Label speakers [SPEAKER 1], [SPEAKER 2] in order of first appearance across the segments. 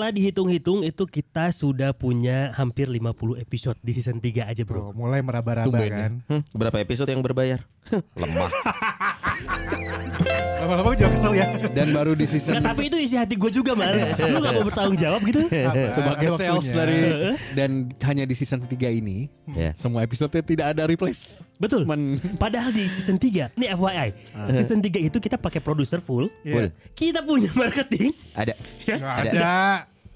[SPEAKER 1] Setelah dihitung-hitung itu kita sudah punya hampir 50 episode di season 3 aja bro.
[SPEAKER 2] Bro, mulai meraba-raba
[SPEAKER 3] Tumben
[SPEAKER 2] kan.
[SPEAKER 4] Hmm, berapa episode yang berbayar? Lemah.
[SPEAKER 2] Lama-lama juga kesel ya.
[SPEAKER 5] Dan baru di season
[SPEAKER 1] Nggak, tapi itu isi hati gue juga mal. Lu gak mau bertanggung jawab gitu?
[SPEAKER 5] sebagai
[SPEAKER 2] Ada
[SPEAKER 5] sales
[SPEAKER 2] waktunya.
[SPEAKER 5] dari dan hanya di season 3 ini
[SPEAKER 4] Ya.
[SPEAKER 5] semua episode tidak ada replace.
[SPEAKER 1] Betul.
[SPEAKER 5] Men-
[SPEAKER 1] Padahal di season 3, ini FYI, season 3 itu kita pakai produser full.
[SPEAKER 2] Iya.
[SPEAKER 1] Kita punya marketing,
[SPEAKER 4] Ada.
[SPEAKER 2] Nggak
[SPEAKER 4] Ada.
[SPEAKER 2] ada.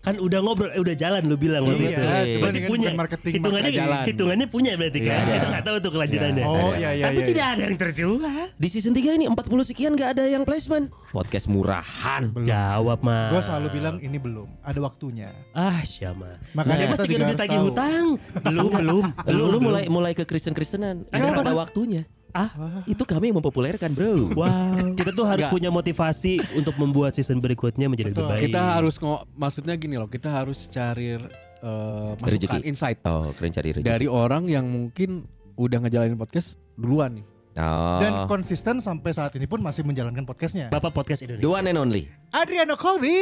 [SPEAKER 1] Kan udah ngobrol, eh, udah jalan lu bilang waktu
[SPEAKER 2] Iya,
[SPEAKER 1] itu.
[SPEAKER 2] cuma
[SPEAKER 1] Berarti punya
[SPEAKER 2] marketing,
[SPEAKER 1] hitungannya
[SPEAKER 5] marketing jalan.
[SPEAKER 1] hitungannya punya berarti kan.
[SPEAKER 5] Iya.
[SPEAKER 1] Kita nggak tahu tuh kelanjutannya.
[SPEAKER 2] Oh iya iya
[SPEAKER 1] Tapi
[SPEAKER 2] iya.
[SPEAKER 1] tidak ada yang terjual.
[SPEAKER 4] Di season 3 ini 40 sekian gak ada yang placement. Podcast murahan.
[SPEAKER 1] Jawab mah.
[SPEAKER 2] Gue selalu bilang ini belum. Ada waktunya.
[SPEAKER 1] Ah, Syama.
[SPEAKER 2] Makanya
[SPEAKER 1] Siapa
[SPEAKER 2] kita
[SPEAKER 1] sih
[SPEAKER 2] juga
[SPEAKER 1] udah
[SPEAKER 2] harus
[SPEAKER 1] ditagih
[SPEAKER 2] tahu.
[SPEAKER 1] hutang? Belum, belum.
[SPEAKER 4] Lu,
[SPEAKER 1] Belum,
[SPEAKER 4] lu
[SPEAKER 1] belum.
[SPEAKER 4] mulai mulai ke Kristen-Kristenan. Ini pada waktunya.
[SPEAKER 1] Ah,
[SPEAKER 4] Itu kami yang mempopulerkan, Bro.
[SPEAKER 1] wow. Kita tuh harus
[SPEAKER 5] Nggak.
[SPEAKER 1] punya motivasi untuk membuat season berikutnya menjadi lebih
[SPEAKER 2] Betul.
[SPEAKER 1] baik.
[SPEAKER 5] Kita harus ngo maksudnya gini loh, kita harus cari eh, masukan
[SPEAKER 4] Rezeki.
[SPEAKER 5] insight
[SPEAKER 4] Oh, keren cari rezeki.
[SPEAKER 5] dari orang yang mungkin udah ngejalanin podcast duluan nih.
[SPEAKER 4] Oh.
[SPEAKER 2] Dan konsisten sampai saat ini pun masih menjalankan podcastnya.
[SPEAKER 1] Bapak podcast
[SPEAKER 4] The
[SPEAKER 1] Indonesia.
[SPEAKER 4] one and only.
[SPEAKER 2] Adriano Colby.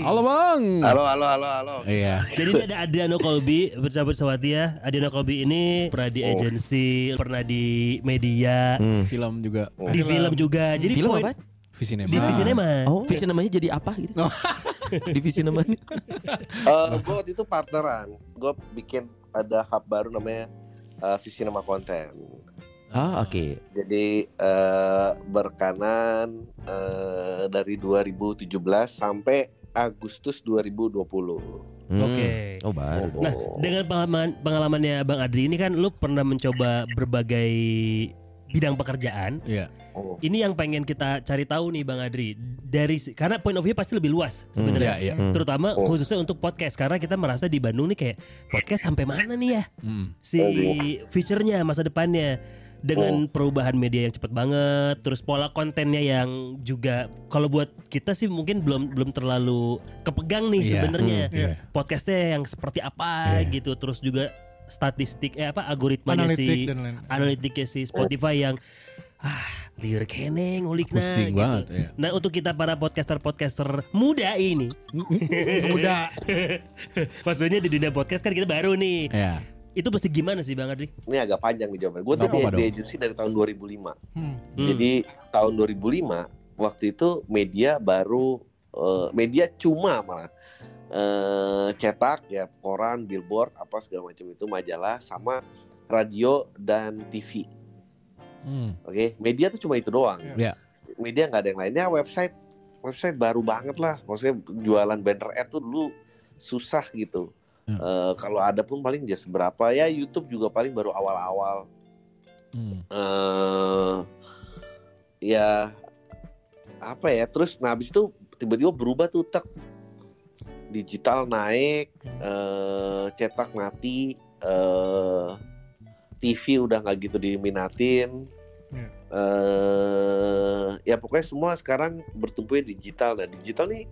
[SPEAKER 5] Halo Bang.
[SPEAKER 6] Halo, halo, halo, halo.
[SPEAKER 5] Iya.
[SPEAKER 1] Jadi ini ada Adriano Colby bersama Sawati ya. Adriano Colby ini pernah di
[SPEAKER 6] Oh.
[SPEAKER 1] agensi, pernah di media,
[SPEAKER 4] Hmm.
[SPEAKER 5] Film juga
[SPEAKER 1] di film juga. Jadi
[SPEAKER 4] Film
[SPEAKER 1] poin-
[SPEAKER 4] apa?
[SPEAKER 5] Visinema.
[SPEAKER 1] Di Visinema.
[SPEAKER 4] Oh, divisi namanya jadi apa gitu? divisi namanya.
[SPEAKER 6] Eh, gue waktu itu partneran. Gue bikin ada hub baru namanya uh, Visi Nama
[SPEAKER 4] Ah, oke.
[SPEAKER 6] Jadi eh, berkanan eh, dari 2017 sampai Agustus 2020.
[SPEAKER 4] Hmm.
[SPEAKER 1] Oke.
[SPEAKER 4] Oh, baru. dong.
[SPEAKER 1] Nah, dengan pengalaman pengalamannya Bang Adri ini kan lu pernah mencoba berbagai bidang pekerjaan.
[SPEAKER 5] Iya.
[SPEAKER 6] Oh.
[SPEAKER 1] Ini yang pengen kita cari tahu nih Bang Adri dari karena point of view pasti lebih luas
[SPEAKER 5] Iya,
[SPEAKER 1] sebenarnya.
[SPEAKER 5] iya.
[SPEAKER 4] Hmm.
[SPEAKER 1] Terutama
[SPEAKER 6] Oh.
[SPEAKER 1] khususnya untuk podcast karena kita merasa di Bandung nih kayak podcast sampai mana nih ya
[SPEAKER 5] Hmm.
[SPEAKER 1] si
[SPEAKER 6] Oh.
[SPEAKER 1] future-nya masa depannya dengan perubahan media yang cepet banget terus pola kontennya yang juga kalau buat kita sih mungkin belum belum terlalu kepegang nih
[SPEAKER 5] Iya.
[SPEAKER 1] sebenarnya
[SPEAKER 5] Hmm, iya.
[SPEAKER 1] podcastnya yang seperti apa
[SPEAKER 5] Iya.
[SPEAKER 1] gitu terus juga statistik eh apa algoritmanya
[SPEAKER 2] Analitik
[SPEAKER 1] si
[SPEAKER 2] dan lain.
[SPEAKER 1] analitiknya si Spotify yang ah liur kene ngulikna
[SPEAKER 5] Pusing
[SPEAKER 1] gitu.
[SPEAKER 5] banget ya.
[SPEAKER 1] Nah untuk kita para podcaster-podcaster muda ini
[SPEAKER 2] Muda.
[SPEAKER 1] Maksudnya di dunia podcast kan kita baru nih
[SPEAKER 5] Iya.
[SPEAKER 1] Itu pasti gimana sih Bang Adri?
[SPEAKER 6] Ini agak panjang nih jawabannya. Gue tuh di, di agensi dari tahun 2005.
[SPEAKER 2] Hmm.
[SPEAKER 1] Hmm.
[SPEAKER 6] Jadi tahun 2005 waktu itu media baru eh, media cuma malah eh, cetak ya koran, billboard apa segala macam itu majalah sama radio dan TV.
[SPEAKER 5] Hmm.
[SPEAKER 6] Oke, media tuh cuma itu doang.
[SPEAKER 5] Iya.
[SPEAKER 6] Media nggak ada yang lainnya. Website, website baru banget lah. Maksudnya jualan banner ad tuh dulu susah gitu.
[SPEAKER 5] Hmm.
[SPEAKER 6] Eh, kalau ada pun paling just berapa ya. YouTube juga paling baru awal-awal.
[SPEAKER 5] Hmm.
[SPEAKER 6] eh ya apa ya? Terus nah habis itu tiba-tiba berubah tuh tek digital naik, eh cetak mati, eh TV udah nggak gitu diminatin.
[SPEAKER 2] Iya.
[SPEAKER 6] eh ya pokoknya semua sekarang bertumpu digital. Nah digital nih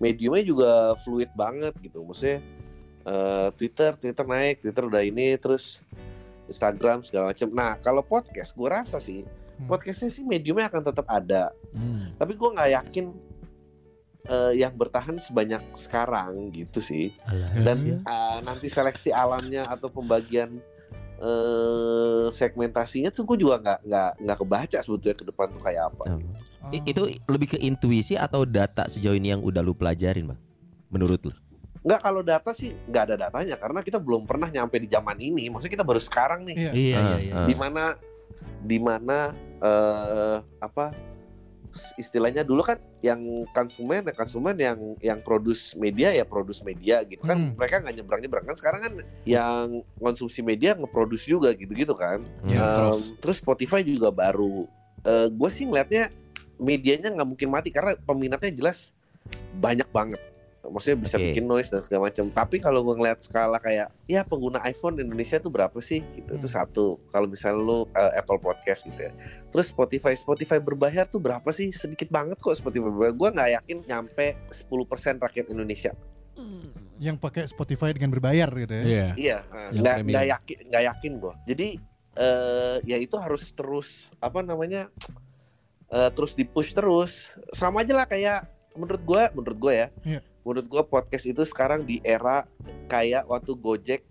[SPEAKER 6] mediumnya juga fluid banget gitu. Maksudnya eh, Twitter, Twitter naik, Twitter udah ini, terus Instagram segala macam. Nah kalau podcast, gue rasa sih
[SPEAKER 2] Hmm.
[SPEAKER 6] podcastnya sih mediumnya akan tetap ada.
[SPEAKER 5] Hmm.
[SPEAKER 6] Tapi gue nggak yakin eh, yang bertahan sebanyak sekarang gitu sih. Dan eh, nanti seleksi alamnya atau pembagian eh, segmentasinya tuh gue juga nggak nggak nggak kebaca sebetulnya ke depan tuh kayak apa.
[SPEAKER 4] Oh. I- itu lebih ke intuisi atau data sejauh ini yang udah lu pelajarin, Bang? Menurut lu?
[SPEAKER 6] Nggak kalau data sih nggak ada datanya karena kita belum pernah nyampe di zaman ini. Maksudnya kita baru sekarang nih.
[SPEAKER 2] Iya.
[SPEAKER 1] Iya iya
[SPEAKER 4] Ah,
[SPEAKER 1] iya.
[SPEAKER 4] ah.
[SPEAKER 6] di mana di mana eh, apa istilahnya dulu kan yang konsumen ya konsumen yang yang produce media ya produce media gitu kan
[SPEAKER 2] Hmm.
[SPEAKER 6] mereka nggak nyebrang nyebrang kan sekarang kan yang konsumsi media ngeproduce juga gitu gitu kan
[SPEAKER 5] Ya,
[SPEAKER 6] Em,
[SPEAKER 5] terus.
[SPEAKER 6] terus Spotify juga baru gue sih ngeliatnya medianya nggak mungkin mati karena peminatnya jelas banyak banget maksudnya bisa
[SPEAKER 4] Oke.
[SPEAKER 6] bikin noise dan segala macam tapi kalau gue ngeliat skala kayak ya pengguna iPhone di Indonesia tuh berapa sih gitu itu
[SPEAKER 2] Hmm.
[SPEAKER 6] satu kalau misalnya lu eh, Apple Podcast gitu ya terus Spotify Spotify berbayar tuh berapa sih sedikit banget kok Spotify berbayar gue nggak yakin nyampe 10% rakyat Indonesia
[SPEAKER 2] Yang pakai Spotify dengan berbayar gitu ya.
[SPEAKER 5] Iya.
[SPEAKER 6] Iya,
[SPEAKER 5] Yang
[SPEAKER 6] nggak
[SPEAKER 5] premium.
[SPEAKER 6] nggak yakin nggak yakin gue. Jadi eh ya itu harus terus apa namanya eh, terus dipush terus. Sama aja lah kayak menurut gue, menurut gue ya,
[SPEAKER 2] Iya.
[SPEAKER 6] Menurut gue podcast itu sekarang di era kayak waktu Gojek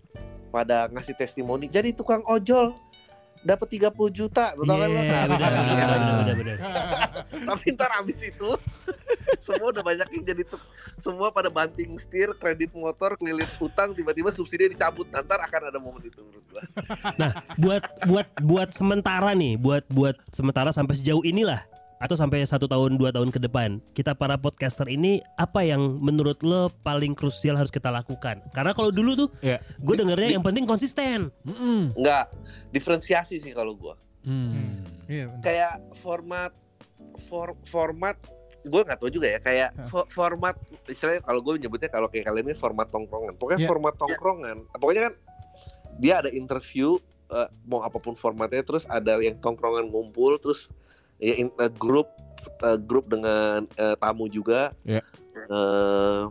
[SPEAKER 6] pada ngasih testimoni. Jadi tukang ojol dapat 30 juta, tau kan lo?
[SPEAKER 1] Iya,
[SPEAKER 6] Nah, nah, nah,
[SPEAKER 1] benar.
[SPEAKER 6] tapi ntar abis itu semua udah banyak yang jadi tuh semua pada banting setir kredit motor kelilit utang tiba-tiba subsidi dicabut ntar akan ada momen itu menurut gua
[SPEAKER 1] buat buat buat sementara nih, buat buat sementara sampai sejauh inilah atau sampai satu tahun dua tahun ke depan kita para podcaster ini apa yang menurut lo paling krusial harus kita lakukan karena kalau dulu tuh
[SPEAKER 5] Iya.
[SPEAKER 1] gue dengernya yang penting konsisten
[SPEAKER 5] Mm-mm.
[SPEAKER 6] nggak diferensiasi sih kalau gua
[SPEAKER 5] Hmm.
[SPEAKER 2] Iya. benar.
[SPEAKER 6] kayak format for, format gue nggak tahu juga ya kayak fo- format istilahnya kalau gue nyebutnya kalau kayak kalian ini format tongkrongan pokoknya
[SPEAKER 2] Iya.
[SPEAKER 6] format tongkrongan pokoknya kan dia ada interview eh, mau apa pun formatnya terus ada yang tongkrongan ngumpul terus ya in- eh, grup eh, grup dengan eh, tamu juga
[SPEAKER 5] Iya.
[SPEAKER 6] Eh,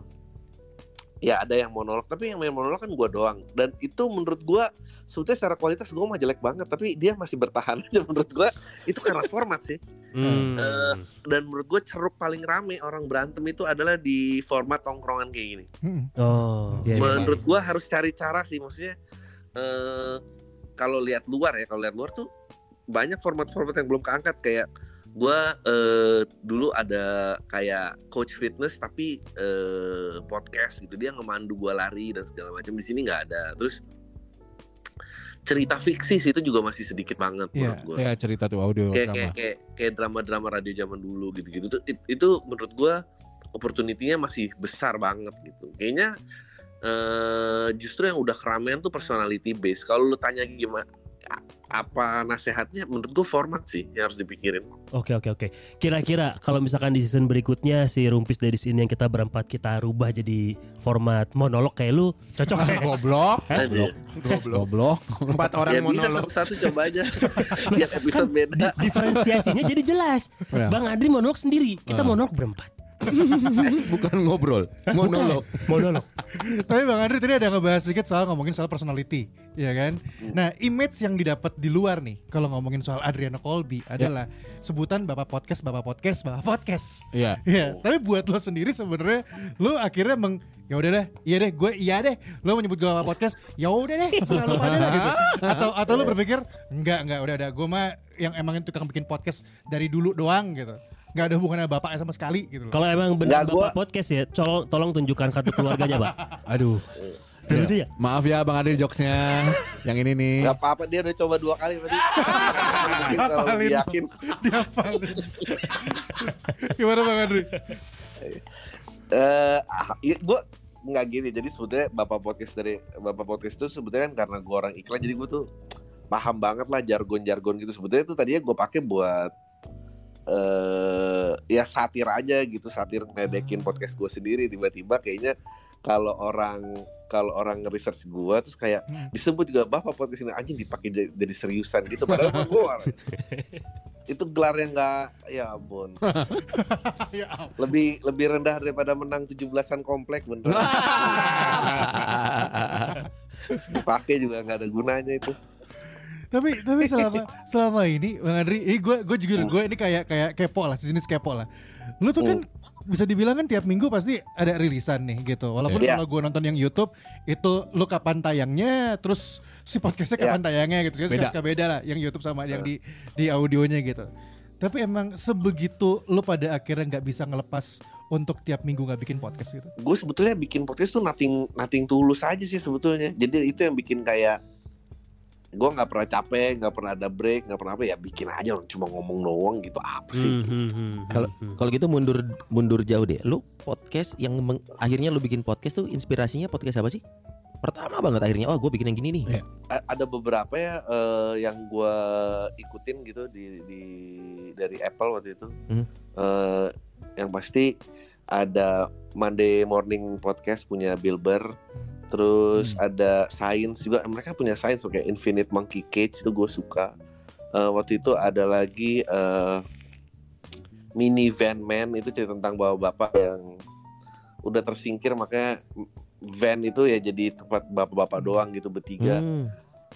[SPEAKER 6] ya ada yang monolog tapi yang main monolog kan gue doang dan itu menurut gue sebetulnya secara kualitas gue mah jelek banget tapi dia masih bertahan aja menurut gue itu karena format sih
[SPEAKER 1] Hmm.
[SPEAKER 6] Eh, dan menurut gue ceruk paling rame orang berantem itu adalah di format tongkrongan kayak gini.
[SPEAKER 2] Mm-mm.
[SPEAKER 1] oh
[SPEAKER 5] Iya, iya.
[SPEAKER 6] menurut gue harus cari cara sih, maksudnya eh kalau lihat luar ya, kalau lihat luar tuh banyak format-format yang belum keangkat kayak gue eh dulu ada kayak coach fitness tapi eh podcast gitu dia ngemandu gue lari dan segala macam di sini nggak ada. Terus cerita fiksi sih itu juga masih sedikit banget
[SPEAKER 2] Iya.
[SPEAKER 6] menurut gue
[SPEAKER 5] Ya cerita tuh audio
[SPEAKER 6] kayak
[SPEAKER 5] drama.
[SPEAKER 6] kayak kayak kayak drama-drama radio zaman dulu gitu-gitu tuh it- itu menurut gua opportunity-nya masih besar banget gitu. Kayaknya eh justru yang udah keramaian tuh personality base. Kalau lu tanya gimana apa nasehatnya menurut gua format sih yang harus dipikirin.
[SPEAKER 1] Oke oke oke. Kira-kira kalau misalkan di season berikutnya si Rumpis dari sini yang kita berempat kita rubah jadi format monolog kayak lu cocok nggak?
[SPEAKER 5] goblok,
[SPEAKER 6] Anjir.
[SPEAKER 5] goblok.
[SPEAKER 3] Empat orang
[SPEAKER 6] ya bisa
[SPEAKER 3] monolog.
[SPEAKER 6] satu-satu coba aja. Tiap episode beda.
[SPEAKER 1] Di- diferensiasinya jadi jelas.
[SPEAKER 5] Ya.
[SPEAKER 1] Bang Adri monolog sendiri, kita
[SPEAKER 5] Ah.
[SPEAKER 1] monolog berempat.
[SPEAKER 3] Bukan ngobrol, monolog.
[SPEAKER 1] Monolog.
[SPEAKER 2] Tapi Bang Andri tadi ada ngebahas sedikit soal ngomongin soal personality, ya kan? Nah, image yang didapat di luar nih, kalau ngomongin soal Adriano Colby adalah sebutan bapak podcast, bapak podcast, bapak podcast.
[SPEAKER 5] Iya.
[SPEAKER 2] Iya, tapi buat lo sendiri sebenarnya lo akhirnya meng ya udah deh, iya deh, gue iya deh. Lo menyebut gue bapak podcast, ya udah deh, terserah lo pada lah gitu. Atau atau lo berpikir enggak enggak udah udah gue mah yang emang tukang bikin podcast dari dulu doang gitu. Nggak ada hubungannya bapak sama sekali gitu loh.
[SPEAKER 1] Kalau emang benar bapak
[SPEAKER 6] gua-
[SPEAKER 1] podcast ya, tolong tolong tunjukkan kartu keluarganya, Pak.
[SPEAKER 5] Aduh. Ya.
[SPEAKER 1] itu ya.
[SPEAKER 5] Maaf ya Bang Adri jokesnya. Yang ini nih.
[SPEAKER 6] Gak apa-apa dia udah coba dua kali tadi. Lebih yakin.
[SPEAKER 2] Dihafalin. Gimana Bang Andri?
[SPEAKER 6] eh ya, gue nggak gini jadi sebetulnya bapak podcast dari bapak podcast itu sebetulnya kan karena gue orang iklan jadi gue tuh paham banget lah jargon-jargon gitu sebetulnya itu tadinya gue pakai buat eh ya satir aja gitu satir ngedekin podcast gue sendiri tiba-tiba kayaknya kalau orang kalau orang nge-research gue terus kayak
[SPEAKER 2] Hmm.
[SPEAKER 6] disebut juga bapak podcast ini anjing dipakai jadi, jadi seriusan gitu padahal gue itu gelar yang nggak ya ampun
[SPEAKER 2] ya ampun.
[SPEAKER 6] lebih lebih rendah daripada menang 17-an komplek bener. Pakai juga nggak ada gunanya itu.
[SPEAKER 2] Tapi tapi selama selama ini Bang Andri, ini gue gue juga gue ini kayak kayak kepo lah, jenis kepo lah. Lu tuh kan bisa dibilang kan tiap minggu pasti ada rilisan nih gitu. Walaupun
[SPEAKER 6] Iya.
[SPEAKER 2] kalau gue nonton yang YouTube itu lu kapan tayangnya, terus si podcastnya kapan tayangnya gitu. Beda. Suka beda lah yang YouTube sama yang di di audionya gitu. Tapi emang sebegitu lu pada akhirnya nggak bisa ngelepas untuk tiap minggu nggak bikin podcast gitu.
[SPEAKER 6] Gue sebetulnya bikin podcast tuh nothing nothing tulus aja sih sebetulnya. Jadi itu yang bikin kayak gue nggak pernah capek nggak pernah ada break nggak pernah apa ya bikin aja cuma ngomong doang gitu apa sih
[SPEAKER 1] Hmm, hmm, hmm,
[SPEAKER 3] Kalau-
[SPEAKER 1] hmm.
[SPEAKER 3] Kalau gitu mundur mundur jauh deh. Lu podcast yang meng- akhirnya lu bikin podcast tuh inspirasinya podcast apa sih? Pertama banget akhirnya, oh gue bikin yang gini nih.
[SPEAKER 5] Iya.
[SPEAKER 6] A- ada beberapa ya eh, yang gue ikutin gitu di, di dari Apple waktu itu
[SPEAKER 3] Hmm.
[SPEAKER 6] Eh, yang pasti ada Monday Morning Podcast punya Bill Burr terus ada Science juga. Mereka punya Science kayak Infinite Monkey Cage itu gue suka. Eh, waktu itu ada lagi eh, Mini Van Man itu cerita tentang bapak-bapak yang udah tersingkir makanya van itu ya jadi tempat bapak-bapak doang gitu bertiga.
[SPEAKER 3] Hmm.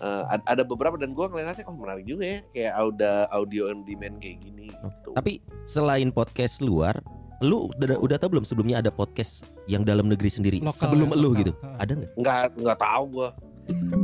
[SPEAKER 6] Ad- ada beberapa dan gue ngeliatnya oh menarik juga ya. Kayak audio audio on demand kayak gini gitu.
[SPEAKER 3] Tapi selain podcast luar, lu udah udah tahu belum sebelumnya ada podcast yang dalam negeri sendiri
[SPEAKER 2] Lokal
[SPEAKER 3] sebelum
[SPEAKER 2] ya,
[SPEAKER 3] lu
[SPEAKER 2] lokal.
[SPEAKER 3] gitu? Ada nggak?
[SPEAKER 6] nggak nggak tahu gue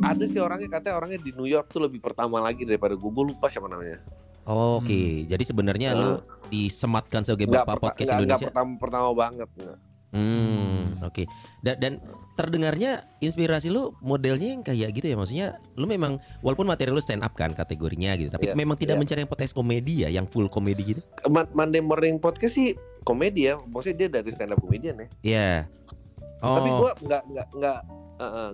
[SPEAKER 6] ada sih orangnya katanya orangnya di New York tuh lebih pertama lagi daripada gue gue lupa siapa namanya
[SPEAKER 3] Oke, jadi sebenarnya lu disematkan sebagai
[SPEAKER 6] nggak
[SPEAKER 3] bapak
[SPEAKER 6] perta-
[SPEAKER 3] podcast
[SPEAKER 6] nggak- nggak
[SPEAKER 3] Indonesia.
[SPEAKER 6] pertama pertama banget nggak.
[SPEAKER 3] Hmm, oke. Dan, dan terdengarnya inspirasi lu modelnya yang kayak gitu ya maksudnya lu memang walaupun materi lu stand up kan kategorinya gitu tapi
[SPEAKER 6] Iya,
[SPEAKER 3] memang tidak
[SPEAKER 6] iya.
[SPEAKER 3] mencari yang podcast komedi ya yang full komedi gitu
[SPEAKER 6] Monday Morning Podcast sih komedi ya maksudnya dia dari stand up comedian ya.
[SPEAKER 3] Ya oh.
[SPEAKER 6] tapi gue nggak nggak nggak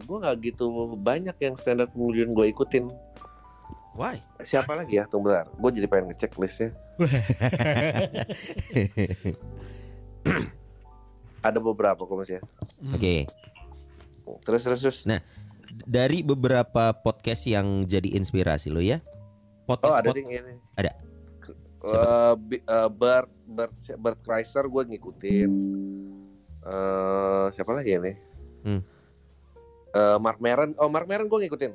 [SPEAKER 6] gue nggak gitu banyak yang stand up comedian gue ikutin.
[SPEAKER 3] Why?
[SPEAKER 6] Siapa lagi ya? Tunggu bentar gue jadi pengen ngecek listnya. Ada beberapa kok mas ya.
[SPEAKER 3] Oke.
[SPEAKER 6] Terus terus terus.
[SPEAKER 3] Nah, dari beberapa podcast yang jadi inspirasi lu ya
[SPEAKER 6] oh
[SPEAKER 3] podcast
[SPEAKER 6] ada
[SPEAKER 3] pod-
[SPEAKER 6] ini.
[SPEAKER 3] Ada.
[SPEAKER 6] Eh, Bi- eh, Bert Bert Bert Kreischer gue ngikutin eh siapa lagi ya nih
[SPEAKER 3] Hmm.
[SPEAKER 6] Eh, Mark Maron oh Mark Maron gue ngikutin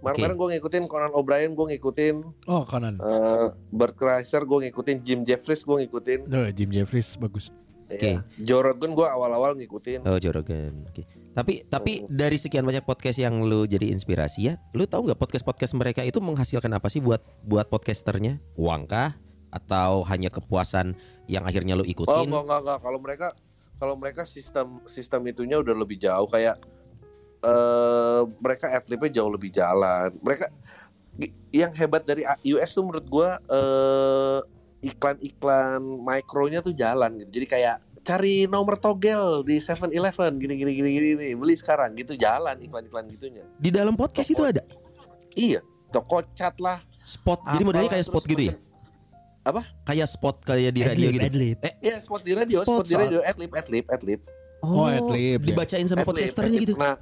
[SPEAKER 6] Mark
[SPEAKER 3] Oke.
[SPEAKER 6] Maron gue ngikutin Conan O'Brien gue ngikutin
[SPEAKER 5] Oh Conan.
[SPEAKER 6] eh Bert Kreischer gue ngikutin Jim Jeffries gue ngikutin
[SPEAKER 5] Oh, Jim Jeffries bagus.
[SPEAKER 3] Oke.
[SPEAKER 6] Iya. Joe Rogan gue awal-awal ngikutin
[SPEAKER 3] Oh Joe Rogan. Oke. Tapi tapi
[SPEAKER 6] Oh.
[SPEAKER 3] dari sekian banyak podcast yang lu jadi inspirasi ya, lu tahu nggak podcast podcast mereka itu menghasilkan apa sih buat buat podcasternya? Uang kah? Atau hanya kepuasan yang akhirnya lu
[SPEAKER 6] Oh
[SPEAKER 3] ikutin?
[SPEAKER 6] enggak enggak enggak kalau mereka kalau mereka sistem sistem itunya udah lebih jauh kayak eh mereka adlibnya jauh lebih jalan. Mereka yang hebat dari US tuh menurut gua eh iklan-iklan mikronya tuh jalan gitu. Jadi kayak cari nomor togel di 7-Eleven gini gini gini gini beli sekarang gitu jalan iklan-iklan gitunya.
[SPEAKER 3] Di dalam podcast itu ada
[SPEAKER 6] Iya, toko cat lah.
[SPEAKER 3] spot. Jadi modelnya kayak
[SPEAKER 6] apalah,
[SPEAKER 3] spot gitu ya?
[SPEAKER 6] Pesen-
[SPEAKER 3] Kayak spot kayak di radio
[SPEAKER 1] Adlib,
[SPEAKER 3] gitu.
[SPEAKER 1] adlib.
[SPEAKER 6] Iya, spot di radio,
[SPEAKER 3] Spot
[SPEAKER 6] spot, di radio, adlib, adlib, adlib.
[SPEAKER 5] Oh, adlib, ya.
[SPEAKER 3] Dibacain sama
[SPEAKER 6] Adlib,
[SPEAKER 3] podcasternya
[SPEAKER 6] adlib.
[SPEAKER 3] gitu.
[SPEAKER 6] Nah,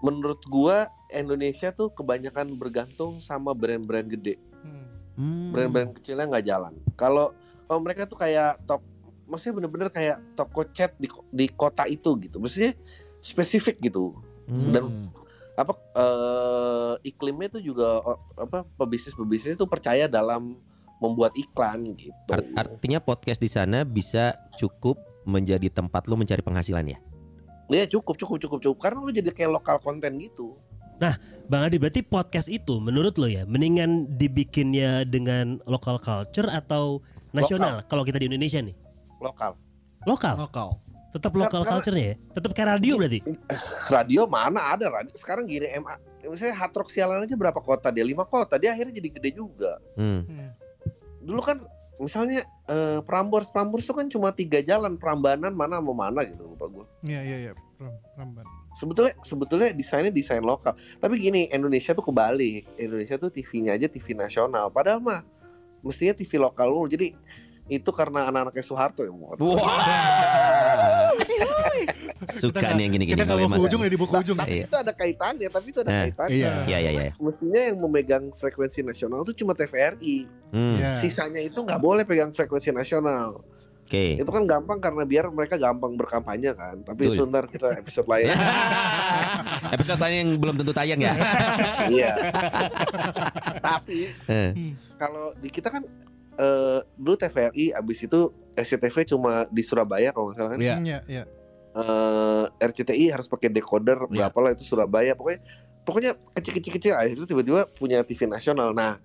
[SPEAKER 6] menurut gua Indonesia tuh kebanyakan bergantung sama brand-brand gede.
[SPEAKER 3] Hmm.
[SPEAKER 6] Brand-brand kecilnya nggak jalan. Kalau kalau mereka tuh kayak tok, maksudnya bener-bener kayak toko cat di di kota itu gitu. Maksudnya spesifik gitu.
[SPEAKER 3] Hmm.
[SPEAKER 6] Dan apa eh, iklimnya tuh juga oh, apa pebisnis-pebisnis itu percaya dalam membuat iklan gitu.
[SPEAKER 3] Art- artinya podcast di sana bisa cukup menjadi tempat lu mencari penghasilan ya.
[SPEAKER 6] Iya cukup cukup cukup cukup karena lu jadi kayak lokal konten gitu.
[SPEAKER 1] Bang Adi berarti podcast itu menurut lo ya mendingan dibikinnya dengan local culture atau nasional kalau kita di Indonesia nih?
[SPEAKER 6] Lokal.
[SPEAKER 1] Lokal.
[SPEAKER 5] Lokal.
[SPEAKER 1] Tetap local
[SPEAKER 6] Karena-
[SPEAKER 1] culture-nya ya? Tetap kayak radio berarti?
[SPEAKER 6] radio mana ada radio sekarang gini MA misalnya Hard Rock sialan aja berapa kota dia lima kota dia akhirnya jadi gede juga
[SPEAKER 3] Hmm.
[SPEAKER 6] Dulu kan misalnya eh, Prambors Prambors itu kan cuma tiga jalan Prambanan mana mau mana gitu lupa gue
[SPEAKER 2] Iya iya iya. Ram- Ramban.
[SPEAKER 6] sebetulnya sebetulnya desainnya desain lokal tapi gini Indonesia tuh kebalik Indonesia tuh TV-nya aja TV nasional padahal mah mestinya TV lokal dulu jadi itu karena anak-anaknya Soeharto ya Mot.
[SPEAKER 3] Suka
[SPEAKER 2] Kita
[SPEAKER 3] nih yang gini-gini
[SPEAKER 2] Kita nggak
[SPEAKER 3] boleh
[SPEAKER 2] mau ke ujung ya di buku ujung.
[SPEAKER 6] tapi
[SPEAKER 3] Iya.
[SPEAKER 6] itu ada kaitannya tapi itu ada
[SPEAKER 3] Nah,
[SPEAKER 6] kaitannya
[SPEAKER 5] iya.
[SPEAKER 3] Iya iya iya.
[SPEAKER 6] mestinya yang memegang frekuensi nasional itu cuma TVRI
[SPEAKER 3] Hmm.
[SPEAKER 2] Iya.
[SPEAKER 6] sisanya itu nggak boleh pegang frekuensi nasional
[SPEAKER 3] Oke.
[SPEAKER 6] itu kan gampang karena biar mereka gampang berkampanye kan tapi
[SPEAKER 3] Betul.
[SPEAKER 6] itu ntar kita episode lain
[SPEAKER 3] Episode lain yang belum tentu tayang ya.
[SPEAKER 6] iya tapi kalau di kita kan eh, dulu TVRI abis itu SCTV cuma di Surabaya kalau nggak salah kan
[SPEAKER 5] Iya.
[SPEAKER 2] Iya iya.
[SPEAKER 6] Eh, RCTI harus pakai decoder
[SPEAKER 5] Iya.
[SPEAKER 6] berapa lah itu Surabaya pokoknya pokoknya kecil-kecil-kecil akhirnya itu tiba-tiba punya TV nasional nah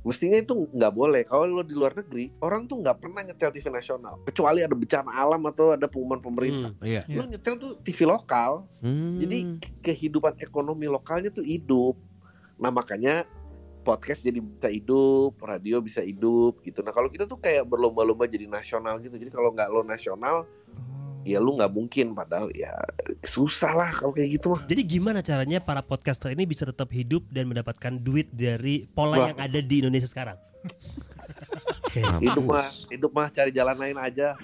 [SPEAKER 6] mestinya itu nggak boleh kalau lo di luar negeri orang tuh nggak pernah nyetel TV nasional kecuali ada bencana alam atau ada pengumuman pemerintah
[SPEAKER 1] Hmm.
[SPEAKER 5] Iya.
[SPEAKER 6] lo nyetel tuh TV lokal
[SPEAKER 3] Hmm.
[SPEAKER 6] jadi kehidupan ekonomi lokalnya tuh hidup Nah makanya podcast jadi bisa hidup, radio bisa hidup gitu. Nah kalau kita tuh kayak berlomba-lomba jadi nasional gitu. Jadi kalau nggak lo nasional, ya lu nggak mungkin. Padahal ya susah lah kalau kayak gitu mah.
[SPEAKER 1] Jadi gimana caranya para podcaster ini bisa tetap hidup dan mendapatkan duit dari pola
[SPEAKER 6] Wah.
[SPEAKER 1] yang ada di Indonesia sekarang?
[SPEAKER 6] Hidup mah, hidup mah cari jalan lain aja.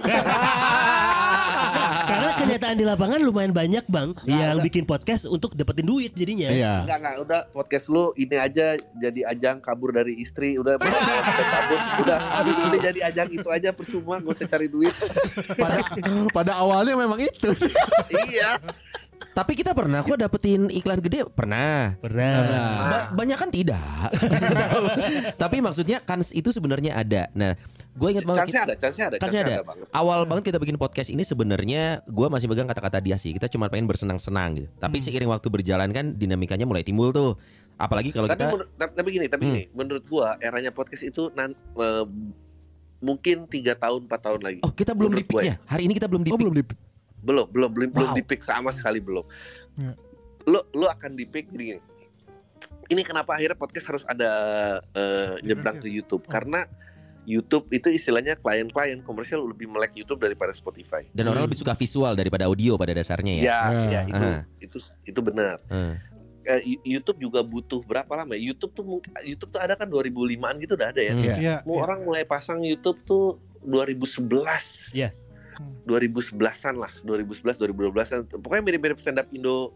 [SPEAKER 1] Karena kenyataan di lapangan lumayan banyak bang yang
[SPEAKER 6] ada.
[SPEAKER 1] bikin podcast untuk dapetin duit jadinya.
[SPEAKER 5] Iya.
[SPEAKER 6] Enggak enggak udah podcast lu ini aja jadi ajang kabur dari istri udah bisa kabur udah udah jadi ajang itu aja percuma gak usah cari duit
[SPEAKER 5] Pada pada awalnya memang itu. sih.
[SPEAKER 6] iya
[SPEAKER 3] Tapi kita pernah kok dapetin iklan gede pernah.
[SPEAKER 1] Pernah.
[SPEAKER 3] Ba- banyak kan tidak. Tapi maksudnya kans itu sebenarnya ada. Nah, gue ingat banget
[SPEAKER 6] chance ada chance ada
[SPEAKER 3] Chance ada.
[SPEAKER 6] banget
[SPEAKER 3] awal banget kita bikin podcast ini sebenarnya gue masih pegang kata-kata dia sih. Kita cuma pengen bersenang-senang gitu. Tapi seiring waktu berjalan kan dinamikanya mulai timbul tuh. Apalagi kalau
[SPEAKER 6] tapi
[SPEAKER 3] kita
[SPEAKER 6] menur- tapi, tapi gini tapi
[SPEAKER 3] Hmm.
[SPEAKER 6] gini menurut gua eranya podcast itu nan, eh, mungkin tiga tahun empat tahun lagi
[SPEAKER 3] Oh, kita belum di
[SPEAKER 6] Menurut gue
[SPEAKER 3] pick-nya. Hari ini kita belum di
[SPEAKER 5] Oh
[SPEAKER 3] pick.
[SPEAKER 5] belum di
[SPEAKER 6] belum belum belum belum
[SPEAKER 3] Wow.
[SPEAKER 6] di pick sama sekali belum
[SPEAKER 2] Ya.
[SPEAKER 6] lo lo akan di pick jadi gini ini kenapa akhirnya podcast harus ada eh, nyebrang ke YouTube karena YouTube itu istilahnya klien-klien komersial lebih melek YouTube daripada Spotify.
[SPEAKER 3] Dan orang
[SPEAKER 1] Hmm.
[SPEAKER 3] lebih suka visual daripada audio pada dasarnya ya.
[SPEAKER 6] Ya,
[SPEAKER 5] Ah,
[SPEAKER 6] ya itu
[SPEAKER 3] ah.
[SPEAKER 6] itu itu benar. Y- YouTube juga butuh berapa lama? ya? YouTube tuh YouTube tuh ada kan 2005-an gitu udah ada ya.
[SPEAKER 3] Hmm.
[SPEAKER 5] Iya.
[SPEAKER 2] Iya.
[SPEAKER 6] Mau orang mulai pasang YouTube tuh 2011.
[SPEAKER 1] Iya.
[SPEAKER 6] 2011-an lah, 2011 2012-an. Pokoknya mirip-mirip stand up Indo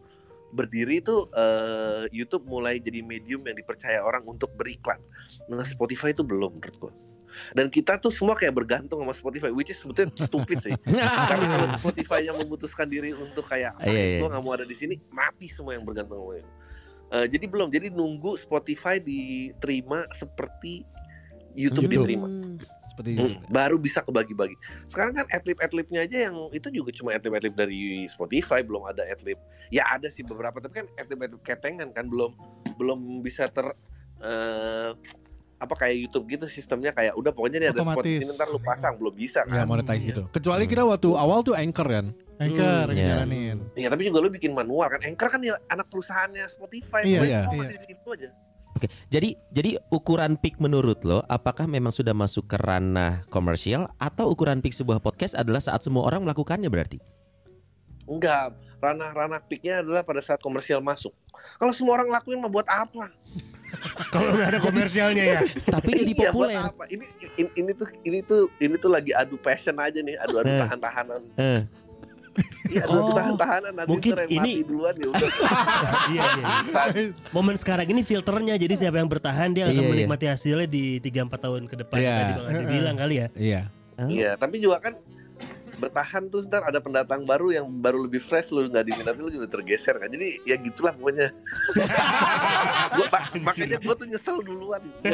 [SPEAKER 6] berdiri itu eh, YouTube mulai jadi medium yang dipercaya orang untuk beriklan. Nah, Spotify itu belum menurut gua. Dan kita tuh semua kayak bergantung sama Spotify, which is sebetulnya stupid sih. Karena kalau Spotify yang memutuskan diri untuk kayak,
[SPEAKER 3] Iya, iya.
[SPEAKER 6] gue nggak mau ada di sini, mati semua yang bergantung sama itu. Eh, jadi belum, jadi nunggu Spotify diterima seperti YouTube,
[SPEAKER 5] YouTube.
[SPEAKER 6] diterima.
[SPEAKER 5] Seperti
[SPEAKER 6] Hmm, baru bisa kebagi-bagi. Sekarang kan adlib-adlibnya aja yang itu juga cuma adlib-adlib dari Spotify, belum ada adlib. Ya ada sih beberapa, tapi kan adlib-adlib ketengan kan belum belum bisa ter eh, apa kayak YouTube gitu sistemnya kayak udah pokoknya nih ada spot di sini ntar lu pasang belum bisa
[SPEAKER 5] ya
[SPEAKER 6] kan.
[SPEAKER 5] monetize gitu. Kecuali kita waktu awal tuh anchor kan.
[SPEAKER 2] Anchor
[SPEAKER 3] Hmm, iya.
[SPEAKER 2] jalanin.
[SPEAKER 6] Iya, tapi juga lu bikin manual kan. Anchor kan ya anak perusahaannya Spotify,
[SPEAKER 2] Iya,
[SPEAKER 5] iya.
[SPEAKER 2] Iya.
[SPEAKER 6] masih di situ aja.
[SPEAKER 3] Oke, jadi jadi ukuran peak menurut lo, apakah memang sudah masuk ke ranah komersial atau ukuran peak sebuah podcast adalah saat semua orang melakukannya berarti?
[SPEAKER 6] Enggak, ranah-ranah peaknya adalah pada saat komersial masuk. Kalau semua orang lakuin mah buat apa?
[SPEAKER 1] Kalau nggak ada komersialnya ya.
[SPEAKER 3] Tapi jadi
[SPEAKER 6] Iya, buat
[SPEAKER 3] populer.
[SPEAKER 6] apa? Ini, ini ini tuh ini tuh ini tuh lagi adu passion aja nih, adu adu
[SPEAKER 3] Eh.
[SPEAKER 6] tahan-tahanan. Iya,
[SPEAKER 1] Oh,
[SPEAKER 6] tahan-tahanan nanti
[SPEAKER 1] mungkin
[SPEAKER 6] yang
[SPEAKER 1] ini-
[SPEAKER 6] mati duluan ya udah.
[SPEAKER 1] iya, iya. Momen sekarang ini filternya jadi siapa yang bertahan dia akan
[SPEAKER 3] Iya, iya.
[SPEAKER 1] menikmati hasilnya di 3 4 tahun ke depan
[SPEAKER 5] Iya.
[SPEAKER 1] tadi Bang Andi bilang kali ya.
[SPEAKER 5] Iya.
[SPEAKER 6] Iya, tapi juga kan bertahan terus ntar ada pendatang baru yang baru lebih fresh lu nggak diminati lu juga tergeser kan jadi ya gitulah pokoknya gua, mak- makanya gue tuh nyesel duluan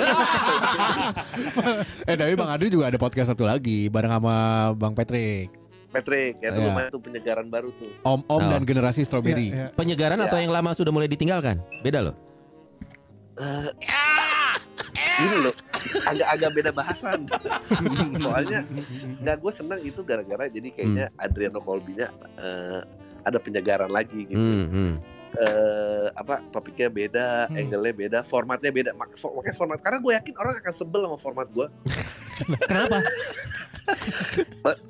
[SPEAKER 5] Eh tapi Bang Adri juga ada podcast satu lagi bareng sama Bang Patrick.
[SPEAKER 6] Patrick ya tuh
[SPEAKER 5] Iya.
[SPEAKER 6] lumayan tuh penyegaran baru tuh
[SPEAKER 5] Om Om
[SPEAKER 3] Oh.
[SPEAKER 5] dan generasi strawberry.
[SPEAKER 2] Iya, iya.
[SPEAKER 3] penyegaran atau
[SPEAKER 6] Ya.
[SPEAKER 3] yang lama sudah mulai ditinggalkan? Beda loh.
[SPEAKER 6] ini loh agak-agak beda bahasan soalnya nggak gue senang itu gara-gara jadi kayaknya Adriano Colbinya eh, ada penyegaran lagi gitu
[SPEAKER 3] Hmm, hmm.
[SPEAKER 6] Eh apa topiknya beda,
[SPEAKER 2] Hmm.
[SPEAKER 6] angle-nya beda, formatnya beda. Makanya format karena gue yakin orang akan sebel sama format gue.
[SPEAKER 1] Kenapa?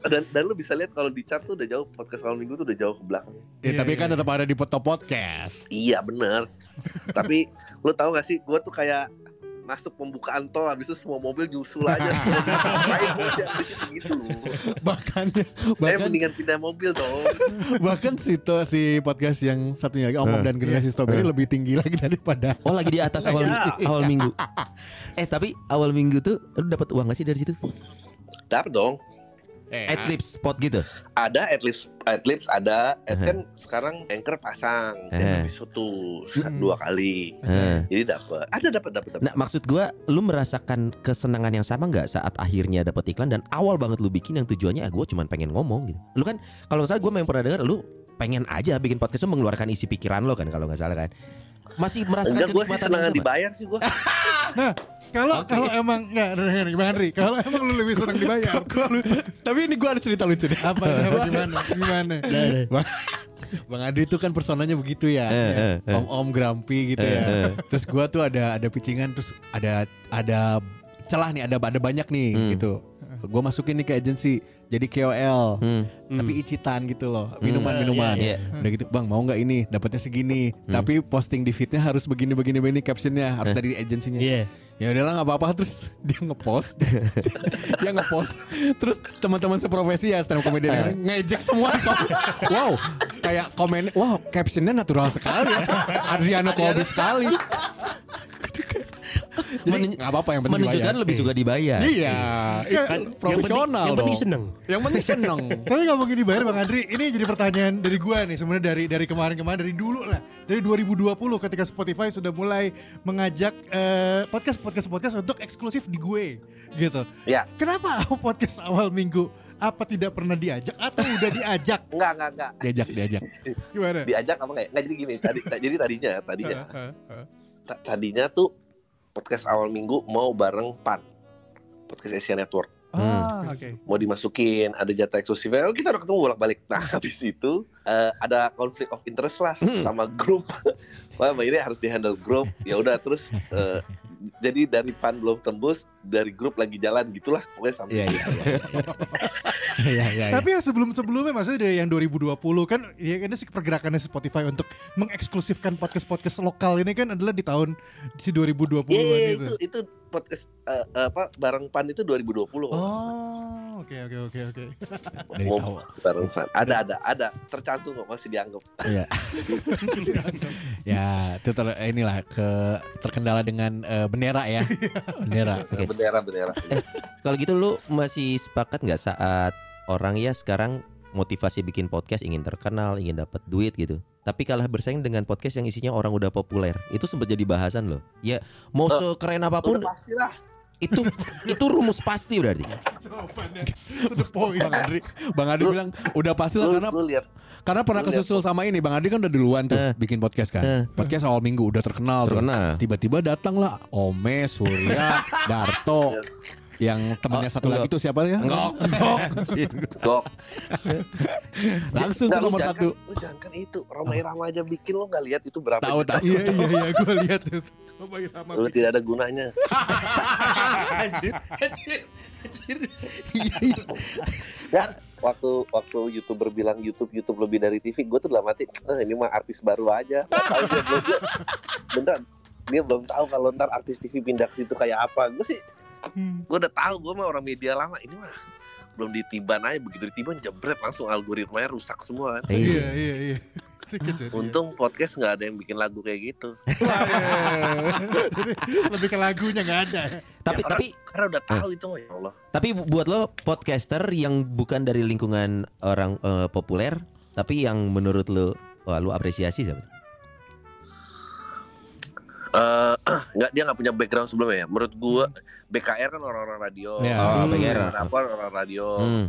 [SPEAKER 6] Dan dan lu bisa lihat kalau di chart tuh udah jauh podcast awal minggu tuh udah jauh ke belakang.
[SPEAKER 5] Ya,
[SPEAKER 2] Iya,
[SPEAKER 5] tapi
[SPEAKER 2] iya,
[SPEAKER 5] kan
[SPEAKER 2] iya.
[SPEAKER 5] tetap ada di top podcast.
[SPEAKER 6] Iya bener. Tapi lu tahu gak sih, gue tuh kayak masuk pembukaan tol habis itu semua mobil nyusul aja situ gitu
[SPEAKER 5] bahkan
[SPEAKER 6] saya
[SPEAKER 5] bahkan
[SPEAKER 6] mendingan pindah mobil dong
[SPEAKER 5] bahkan situ si podcast yang satunya lagi Om Om
[SPEAKER 3] Eh,
[SPEAKER 5] dan generasi strawberry
[SPEAKER 3] eh.
[SPEAKER 5] lebih tinggi lagi daripada
[SPEAKER 3] Oh lagi di atas awal
[SPEAKER 6] Iya.
[SPEAKER 3] awal minggu. Eh tapi awal minggu tuh lu dapat uang gak sih dari situ?
[SPEAKER 6] dapet dong
[SPEAKER 5] eh,
[SPEAKER 3] Adlibs spot gitu.
[SPEAKER 6] ada at least at least ada
[SPEAKER 3] Uh-huh.
[SPEAKER 6] kan sekarang anchor pasang
[SPEAKER 3] Uh-huh.
[SPEAKER 6] episode tuh dua kali
[SPEAKER 3] Eh.
[SPEAKER 6] jadi dapat ada dapat dapat dapat
[SPEAKER 3] Nah maksud gua lu merasakan kesenangan yang sama nggak saat akhirnya dapat iklan dan awal banget lu bikin yang tujuannya ah gue cuma pengen ngomong gitu. Lu kan kalau misalnya gue memang pernah dengar lu pengen aja bikin podcast lu mengeluarkan isi pikiran lo kan kalau nggak salah kan. Masih merasakan
[SPEAKER 6] enggak gue sih senang dibayar sih gue
[SPEAKER 2] Kalau kalau emang enggak dengerin Bang Andri, kalau emang lu lebih senang dibayar.
[SPEAKER 5] tapi ini gue ada cerita lucu deh
[SPEAKER 2] apa apa gimana? Gimana?
[SPEAKER 1] Nah, nah.
[SPEAKER 5] Bang Adi itu kan personanya begitu ya.
[SPEAKER 3] Eh, eh, eh.
[SPEAKER 5] Om-om grumpy gitu
[SPEAKER 3] Eh,
[SPEAKER 5] ya.
[SPEAKER 3] eh.
[SPEAKER 5] Terus gua tuh ada ada pitchingan terus ada ada celah nih, ada ada banyak nih
[SPEAKER 3] Hmm.
[SPEAKER 5] gitu. Gua masukin nih ke agensi jadi KOL.
[SPEAKER 3] Hmm.
[SPEAKER 5] Tapi icitan gitu loh,
[SPEAKER 3] Hmm.
[SPEAKER 5] minuman-minuman.
[SPEAKER 3] Iya.
[SPEAKER 5] Udah gitu, Bang mau nggak ini? Dapatnya segini.
[SPEAKER 3] Hmm.
[SPEAKER 5] Tapi posting di feednya harus begini begini begini captionnya harus
[SPEAKER 3] Eh.
[SPEAKER 5] dari agensinya.
[SPEAKER 1] Iya.
[SPEAKER 5] Ya udahlah nggak apa-apa terus dia ngepost, dia ngepost, terus teman-teman seprofesi ya stand up comedian yang lain ngejek semua. wow, kayak komen, wow captionnya natural sekali, ya. Adriano Colby sekali. Jadi nggak apa-apa yang penting
[SPEAKER 3] Menunjukkan
[SPEAKER 5] dibayar.
[SPEAKER 3] lebih suka dibayar.
[SPEAKER 5] Iya, kan profesional
[SPEAKER 1] yang penting seneng.
[SPEAKER 5] Yang penting seneng.
[SPEAKER 2] Tapi nggak mungkin dibayar Bang Andri. Ini jadi pertanyaan dari gua nih sebenarnya dari dari kemarin-kemarin dari dulu lah. Dari 2020 ketika Spotify sudah mulai mengajak eh, podcast podcast podcast untuk eksklusif di gue gitu.
[SPEAKER 6] Ya.
[SPEAKER 2] Kenapa podcast awal minggu apa tidak pernah diajak atau udah diajak?
[SPEAKER 6] Enggak, enggak, enggak.
[SPEAKER 5] Diajak, diajak.
[SPEAKER 2] Gimana?
[SPEAKER 6] Diajak apa enggak? Enggak jadi gini, tadi ta- jadi tadinya, tadinya. Tadinya tuh podcast awal minggu mau bareng PAN. Podcast Asia Network.
[SPEAKER 2] Ah, oke.
[SPEAKER 6] Mau dimasukin, ada jatah eksklusifnya. Oh, kita udah ketemu bolak-balik. Nah, habis itu eh, ada konflik of interest lah sama grup. Wah, Mbak ini harus dihandle grup. Ya udah terus eh, jadi dari PAN belum tembus, dari grup lagi jalan gitulah. Pokoknya sampai
[SPEAKER 5] Iya, iya. Iya, iya.
[SPEAKER 2] Tapi yang sebelum-sebelumnya maksudnya dari yang 2020 kan ya ini sih pergerakannya Spotify untuk mengeksklusifkan podcast-podcast lokal ini kan adalah di tahun di 2020
[SPEAKER 6] Iya, iya,
[SPEAKER 2] gitu.
[SPEAKER 6] itu itu podcast eh, apa bareng PAN itu 2020 kalau nggak salah.
[SPEAKER 2] Oh, oke oke oke oke.
[SPEAKER 6] Bareng PAN. Ada ada ada tercantum kok masih dianggap.
[SPEAKER 5] Iya. ya, itu ter- inilah ke terkendala dengan eh, bendera ya. bendera.
[SPEAKER 3] Oke.
[SPEAKER 6] Bendera bendera.
[SPEAKER 3] Kalau gitu lu masih sepakat nggak saat orang ya sekarang motivasi bikin podcast ingin terkenal, ingin dapat duit gitu. Tapi kalah bersaing dengan podcast yang isinya orang udah populer. Itu sempat jadi bahasan loh. Ya mau
[SPEAKER 6] Eh,
[SPEAKER 3] sekeren apa pun
[SPEAKER 6] Udah pastilah.
[SPEAKER 3] itu itu rumus pasti berarti.
[SPEAKER 2] Jawabannya point.
[SPEAKER 5] Bang Adri, Bang Adri bilang udah pasti lah
[SPEAKER 6] Lu,
[SPEAKER 5] karena
[SPEAKER 6] lu lihat
[SPEAKER 5] karena pernah
[SPEAKER 6] lu
[SPEAKER 5] kesusul sama ini Bang Adri kan udah duluan tuh
[SPEAKER 3] Eh.
[SPEAKER 5] bikin podcast kan.
[SPEAKER 3] Eh.
[SPEAKER 5] Podcast awal minggu udah terkenal, tuh.
[SPEAKER 3] Terkenal.
[SPEAKER 5] Tiba-tiba datang lah Ome, Surya, Darto. Yang temennya
[SPEAKER 3] Oh,
[SPEAKER 5] satu lagi tuh siapa ya?
[SPEAKER 3] Enggak.
[SPEAKER 6] Gok.
[SPEAKER 5] Langsung
[SPEAKER 6] Nggak,
[SPEAKER 5] tuh
[SPEAKER 6] lu
[SPEAKER 5] nomor
[SPEAKER 6] jangan-
[SPEAKER 5] satu.
[SPEAKER 6] Lu jangan kan itu Roma Irama aja bikin lo nggak lihat itu berapa
[SPEAKER 5] Tahu tahu.
[SPEAKER 2] Iya iya iya gue lihat. Oh my God,
[SPEAKER 6] Lu tidak ada gunanya.
[SPEAKER 3] anjir, anjir, anjir.
[SPEAKER 6] Ya, waktu waktu youtuber bilang YouTube YouTube lebih dari TV, gue tuh dalam hati, eh, ini mah artis baru aja. Nggak tahu dia belum beneran. Dia belum tahu kalau ntar artis TV pindah ke situ kayak apa. Gue sih,
[SPEAKER 2] Hmm.
[SPEAKER 6] gue udah tahu gue mah orang media lama. Ini mah belum ditiban aja begitu ditiban jebret langsung algoritmanya rusak semua kan.
[SPEAKER 3] Iya.
[SPEAKER 2] Iya iya iya. Kejadian.
[SPEAKER 6] Untung podcast nggak ada yang bikin lagu kayak gitu.
[SPEAKER 2] Jadi, Lebih ke lagunya nggak ada.
[SPEAKER 3] Tapi
[SPEAKER 6] Ya,
[SPEAKER 3] tapi
[SPEAKER 6] Karena udah tahu itu ya Allah.
[SPEAKER 3] tapi buat lo podcaster yang bukan dari lingkungan orang eh, populer, tapi yang menurut lo wah lu apresiasi siapa?
[SPEAKER 6] Eh, nggak dia nggak punya background sebelumnya ya. Menurut gua BKR kan orang-orang radio.
[SPEAKER 5] Ya.
[SPEAKER 3] Oh,
[SPEAKER 5] Hmm.
[SPEAKER 3] BKR.
[SPEAKER 6] Kenapa orang radio?
[SPEAKER 3] Hmm.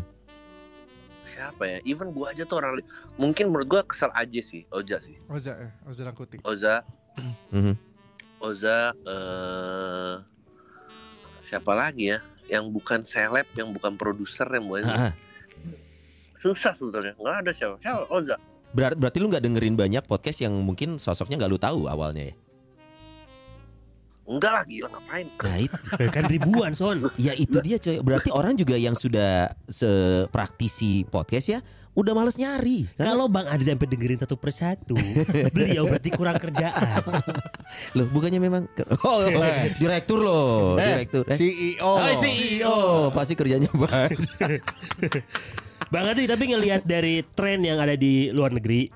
[SPEAKER 6] Siapa ya? Even gua aja tuh orang mungkin menurut gua kesel aja sih, Oja sih.
[SPEAKER 2] Oza ya, Oza Rangkuti.
[SPEAKER 6] Oza,
[SPEAKER 3] Mhm.
[SPEAKER 6] Oza eh siapa lagi ya? Yang bukan seleb, yang bukan produser, yang bukan
[SPEAKER 3] Ah, ah.
[SPEAKER 6] susah sebetulnya. Nggak ada siapa. Siapa? Oza.
[SPEAKER 3] Berat, berarti lu nggak dengerin banyak podcast yang mungkin sosoknya nggak lu tahu awalnya ya?
[SPEAKER 6] Enggak lah gila ngapain?
[SPEAKER 3] Nah itu,
[SPEAKER 1] kan ribuan son.
[SPEAKER 3] ya itu dia coy. Berarti orang juga yang sudah sepraktisi podcast ya, udah males nyari. Kan?
[SPEAKER 1] Kalau Bang Adi sampai dengerin satu persatu, beliau berarti kurang kerjaan.
[SPEAKER 3] Loh bukannya memang Oh, oh, direktur loh,
[SPEAKER 5] Eh,
[SPEAKER 3] direktur. Eh.
[SPEAKER 5] CEO.
[SPEAKER 3] Oh, CEO pasti kerjanya banyak.
[SPEAKER 1] Bang Adi tapi ngelihat dari tren yang ada di luar negeri,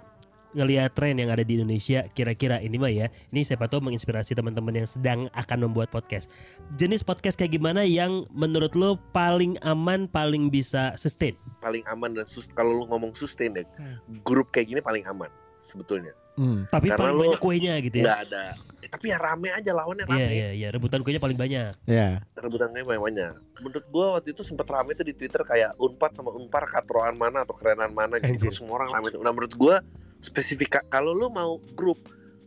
[SPEAKER 1] ngelihat tren yang ada di Indonesia, kira-kira ini mah ya, ini siapa tahu menginspirasi teman-teman yang sedang akan membuat podcast. Jenis podcast kayak gimana yang menurut lo paling aman, paling bisa sustain?
[SPEAKER 6] Paling aman dan sus kalau lu ngomong sustain deh,
[SPEAKER 2] Hmm.
[SPEAKER 6] grup kayak gini paling aman sebetulnya.
[SPEAKER 5] Hmm.
[SPEAKER 1] Tapi
[SPEAKER 6] Karena
[SPEAKER 1] paling
[SPEAKER 6] lo
[SPEAKER 1] banyak kuenya gitu ya.
[SPEAKER 6] Nggak ada. Eh, tapi ya rame aja lawannya rame.
[SPEAKER 1] Iya iya iya, rebutan kuenya paling banyak.
[SPEAKER 5] Ya.
[SPEAKER 6] rebutannya banyak. Menurut gua waktu itu sempat rame tuh di Twitter kayak Unpad sama Unpar katroan mana atau kerenan mana gitu.
[SPEAKER 1] Anjir.
[SPEAKER 6] Semua orang rame. Nah menurut gua spesifik kalau lu mau grup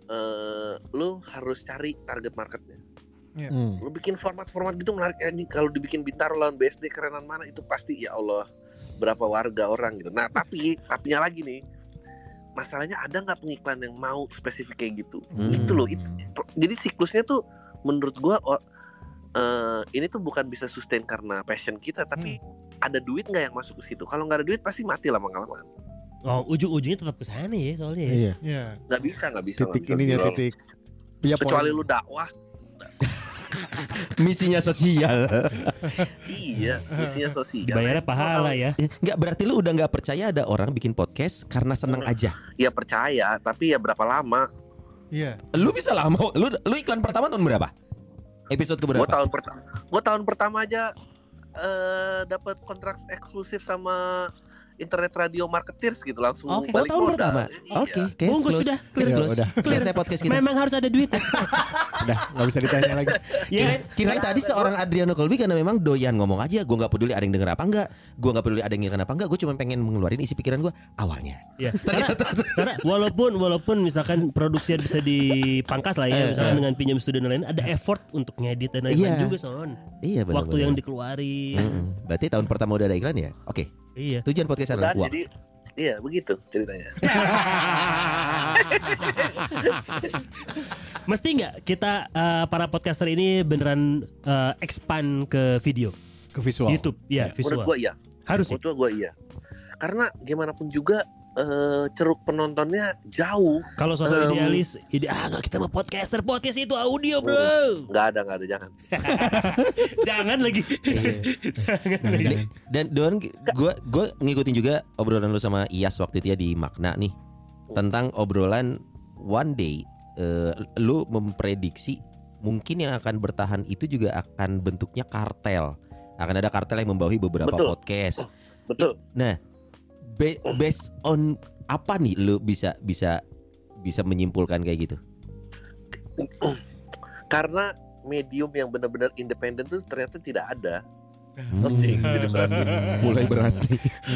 [SPEAKER 6] eh lu harus cari target marketnya.
[SPEAKER 5] Hmm.
[SPEAKER 6] Lu bikin format-format gitu menarik anjing kalau dibikin Bintaro lawan BSD kerenan mana itu pasti ya Allah berapa warga orang gitu. Nah tapi tapinya lagi nih masalahnya ada nggak pengiklan yang mau spesifik kayak gitu
[SPEAKER 3] Hmm.
[SPEAKER 6] itu loh itu, jadi siklusnya tuh menurut gua oh, eh, ini tuh bukan bisa sustain karena passion kita tapi ada duit nggak yang masuk ke situ kalau nggak ada duit pasti mati lama kelamaan
[SPEAKER 1] Oh, ujung-ujungnya tetap ke sana ya soalnya. ya.
[SPEAKER 5] Iya.
[SPEAKER 2] Iya.
[SPEAKER 6] nggak bisa nggak bisa
[SPEAKER 5] Titik ininya
[SPEAKER 6] Bro.
[SPEAKER 5] titik. Iya,
[SPEAKER 6] kecuali
[SPEAKER 5] poin.
[SPEAKER 6] lu dakwah
[SPEAKER 3] Misinya sosial.
[SPEAKER 6] iya isinya sosial
[SPEAKER 1] Dibayarnya pahala ya.
[SPEAKER 3] Enggak berarti lu udah nggak percaya ada orang bikin podcast karena seneng aja.
[SPEAKER 6] ya percaya tapi ya berapa lama
[SPEAKER 2] Iya.
[SPEAKER 3] Lu bisa lama. Lu lu iklan pertama tahun berapa? Episode
[SPEAKER 6] gue
[SPEAKER 3] keberapa?
[SPEAKER 6] tahun pertama gue tahun pertama aja eh dapat kontrak eksklusif sama internet radio marketeers gitu langsung.
[SPEAKER 3] Oh,
[SPEAKER 6] balik
[SPEAKER 3] tahun
[SPEAKER 6] modal.
[SPEAKER 3] pertama.
[SPEAKER 6] Iya.
[SPEAKER 3] Oke, case
[SPEAKER 1] Bungkus
[SPEAKER 3] close.
[SPEAKER 1] sudah,
[SPEAKER 3] Case
[SPEAKER 5] clear.
[SPEAKER 3] close.
[SPEAKER 5] Udah.
[SPEAKER 3] Selesai podcast kita.
[SPEAKER 1] Memang harus ada duit.
[SPEAKER 5] Udah nggak bisa ditanya lagi.
[SPEAKER 1] ya.
[SPEAKER 3] Kirain, kirain tadi seorang Adriano Colby karena memang doyan ngomong aja. Gue nggak peduli ada yang denger apa enggak. Gue nggak peduli ada yang denger apa enggak. Gue cuma pengen mengeluarin isi pikiran gue awalnya.
[SPEAKER 1] Ya, karena, karena walaupun walaupun misalkan produksinya bisa dipangkas lah ya, misalkan dengan pinjam studio dan lain, ada effort untuk ngedit dan lain-lain
[SPEAKER 3] Iya.
[SPEAKER 1] juga son.
[SPEAKER 3] Iya benar.
[SPEAKER 1] Waktu yang dikeluarin.
[SPEAKER 3] Berarti tahun pertama udah ada iklan ya? Oke.
[SPEAKER 1] Iya.
[SPEAKER 3] Tujuan podcast
[SPEAKER 6] Udah,
[SPEAKER 3] adalah uang.
[SPEAKER 6] jadi iya begitu ceritanya
[SPEAKER 1] Mesti nggak kita eh, para podcaster ini beneran eh, expand ke video,
[SPEAKER 5] Ke visual.
[SPEAKER 1] YouTube, ya
[SPEAKER 6] menurut
[SPEAKER 1] visual.
[SPEAKER 6] gue iya
[SPEAKER 1] Harus
[SPEAKER 6] menurut gue iya karena gimana pun juga eh, ceruk penontonnya jauh
[SPEAKER 1] Kalau sosok
[SPEAKER 6] Em.
[SPEAKER 1] idealis, ide ah nggak kita mah podcaster, podcast itu audio bro.
[SPEAKER 6] nggak ada nggak ada jangan
[SPEAKER 1] Jangan lagi. Jangan lagi.
[SPEAKER 3] Dan Don, gue gue ngikutin juga obrolan lu sama Iyas waktu itu ya di Makna nih tentang obrolan one day eh, lu memprediksi mungkin yang akan bertahan itu juga akan bentuknya kartel. Akan ada kartel yang membawahi beberapa
[SPEAKER 6] Betul.
[SPEAKER 3] podcast.
[SPEAKER 6] betul
[SPEAKER 3] Nah, be- based on apa nih lu bisa bisa bisa menyimpulkan kayak gitu?
[SPEAKER 6] karena medium yang benar-benar independen tuh ternyata tidak ada
[SPEAKER 3] Hmm.
[SPEAKER 6] Jadi berat.
[SPEAKER 3] Mulai berat.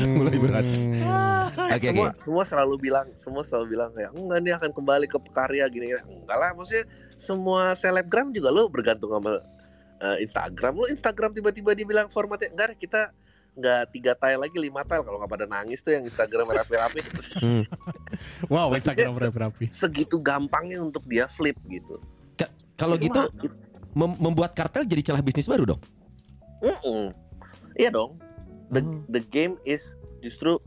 [SPEAKER 3] Mulai berat.
[SPEAKER 5] Hmm.
[SPEAKER 3] Oke oke.
[SPEAKER 6] semua semua selalu bilang semua selalu bilang kayak enggak nih akan kembali ke pekarya gini gini enggak lah maksudnya semua selebgram juga lo bergantung sama eh, Instagram lo Instagram tiba-tiba dibilang formatnya enggak deh, kita nggak tiga tile lagi lima tile kalau nggak pada nangis tuh yang Instagram rapi-rapi
[SPEAKER 5] Wow,
[SPEAKER 6] Maksudnya
[SPEAKER 5] Instagram rapi-rapi.
[SPEAKER 6] segitu gampangnya untuk dia flip gitu
[SPEAKER 3] Kalau
[SPEAKER 6] Jadi
[SPEAKER 3] gitu mem- membuat kartel jadi celah bisnis baru dong.
[SPEAKER 6] Mm-mm. Iya dong. The
[SPEAKER 3] Hmm.
[SPEAKER 6] the game is justru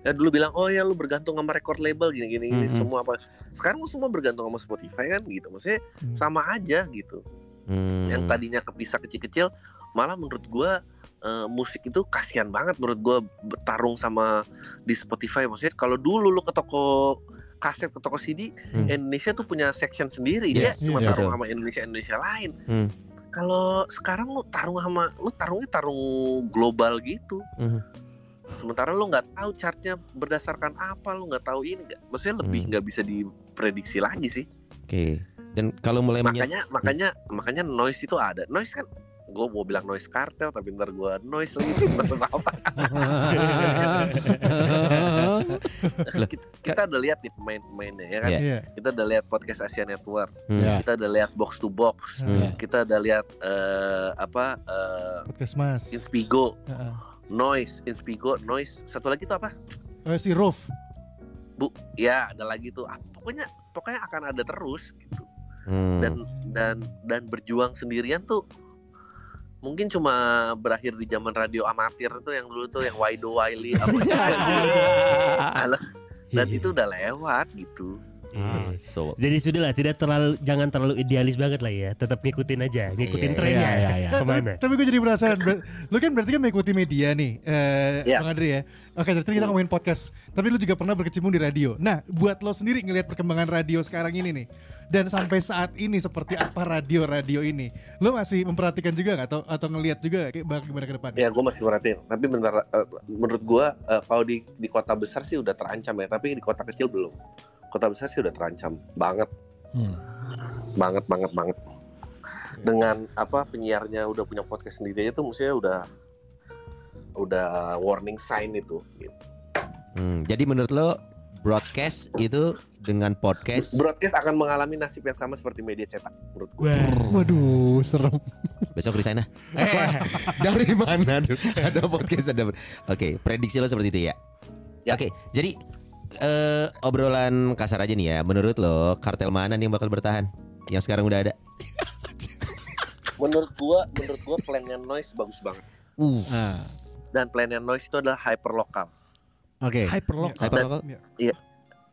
[SPEAKER 6] ya dulu bilang oh ya lu bergantung sama record label gini gini, gini
[SPEAKER 3] Mm-mm.
[SPEAKER 6] semua apa. Sekarang lu semua bergantung sama Spotify kan gitu. Maksudnya
[SPEAKER 2] Hmm.
[SPEAKER 6] sama aja gitu.
[SPEAKER 3] Hmm.
[SPEAKER 6] Yang tadinya kepisah kecil-kecil malah menurut gua eh, musik itu kasihan banget menurut gua bertarung sama di Spotify. Maksudnya kalau dulu lu ke toko kaset ke toko CD
[SPEAKER 3] Hmm.
[SPEAKER 6] Indonesia tuh punya section sendiri
[SPEAKER 3] Yes,
[SPEAKER 6] dia cuma
[SPEAKER 5] iya,
[SPEAKER 6] tarung
[SPEAKER 3] betul.
[SPEAKER 6] sama Indonesia Indonesia lain
[SPEAKER 3] Hmm.
[SPEAKER 6] kalau sekarang lu tarung sama lu tarungnya tarung global gitu
[SPEAKER 3] Mhm.
[SPEAKER 6] sementara lu nggak tahu chartnya berdasarkan apa lu nggak tahu ini nggak maksudnya lebih
[SPEAKER 3] Hmm.
[SPEAKER 6] nggak bisa diprediksi lagi sih
[SPEAKER 3] Oke. Dan kalau mulai
[SPEAKER 6] makanya makanya makanya noise itu ada noise kan gue mau bilang noise kartel tapi ntar gue noise lagi maksud apa kita, kita udah lihat nih pemain-pemainnya ya kan.
[SPEAKER 3] Iya.
[SPEAKER 6] kita udah lihat podcast Asia Network
[SPEAKER 3] Hmm.
[SPEAKER 5] Ya.
[SPEAKER 6] kita udah lihat box to box
[SPEAKER 3] Hmm.
[SPEAKER 6] kita udah lihat eh, apa eh,
[SPEAKER 2] Podcast Mas.
[SPEAKER 6] Inspigo
[SPEAKER 2] Heeh.
[SPEAKER 6] noise Inspigo noise satu lagi tuh apa
[SPEAKER 2] Eh, si Roof.
[SPEAKER 6] bu ya ada lagi tuh ah, pokoknya pokoknya akan ada terus gitu
[SPEAKER 3] Hmm.
[SPEAKER 6] dan dan dan berjuang sendirian tuh mungkin cuma berakhir di zaman radio amatir tuh yang dulu tuh yang Waido Wiley apa Alah, dan
[SPEAKER 1] Iya.
[SPEAKER 6] itu udah lewat gitu
[SPEAKER 3] Ah, so
[SPEAKER 1] Jadi sudahlah tidak terlalu jangan terlalu idealis banget lah ya. Tetap ngikutin aja, ngikutin
[SPEAKER 3] Iya,
[SPEAKER 1] trennya.
[SPEAKER 5] iya, iya, iya.
[SPEAKER 1] Ke mana?
[SPEAKER 2] Tapi gue jadi penasaran. Lu kan berarti kan mengikuti media nih, eh,
[SPEAKER 6] Iya.
[SPEAKER 2] Bang Andri ya. Oke, dari tadi kita ngomongin podcast. Tapi lu juga pernah berkecimpung di radio. Nah, buat lo sendiri ngelihat perkembangan radio sekarang ini nih, dan sampai saat ini seperti apa radio-radio ini, lo masih memperhatikan juga nggak atau atau ngelihat juga kayak bagaimana ke depan?
[SPEAKER 6] ya gue masih merhatiin tapi bentar eh, menurut gue eh, kalau di di kota besar sih udah terancam ya tapi di kota kecil belum kota besar sih udah terancam banget
[SPEAKER 5] Hmm.
[SPEAKER 6] banget banget banget dengan apa penyiarnya udah punya podcast sendiri aja tuh maksudnya udah udah warning sign itu gitu.
[SPEAKER 3] Hmm, jadi menurut lo broadcast itu dengan podcast
[SPEAKER 6] broadcast akan mengalami nasib yang sama seperti media cetak menurut gue
[SPEAKER 5] Waduh, serem.
[SPEAKER 3] besok resign ah. Eh, dari mana? Ada podcast ada. Oke, prediksi lo seperti itu ya.
[SPEAKER 6] Ya.
[SPEAKER 3] Oke, jadi eh, obrolan kasar aja nih ya. Menurut lo kartel mana nih yang bakal bertahan? Yang sekarang udah ada.
[SPEAKER 6] Menurut gua, menurut gua plannya noise bagus banget.
[SPEAKER 3] Uh,
[SPEAKER 5] Ah,
[SPEAKER 6] Dan plannya noise itu adalah hyper lokal.
[SPEAKER 5] Oke.
[SPEAKER 1] Hyperlock.
[SPEAKER 3] hyper lokal.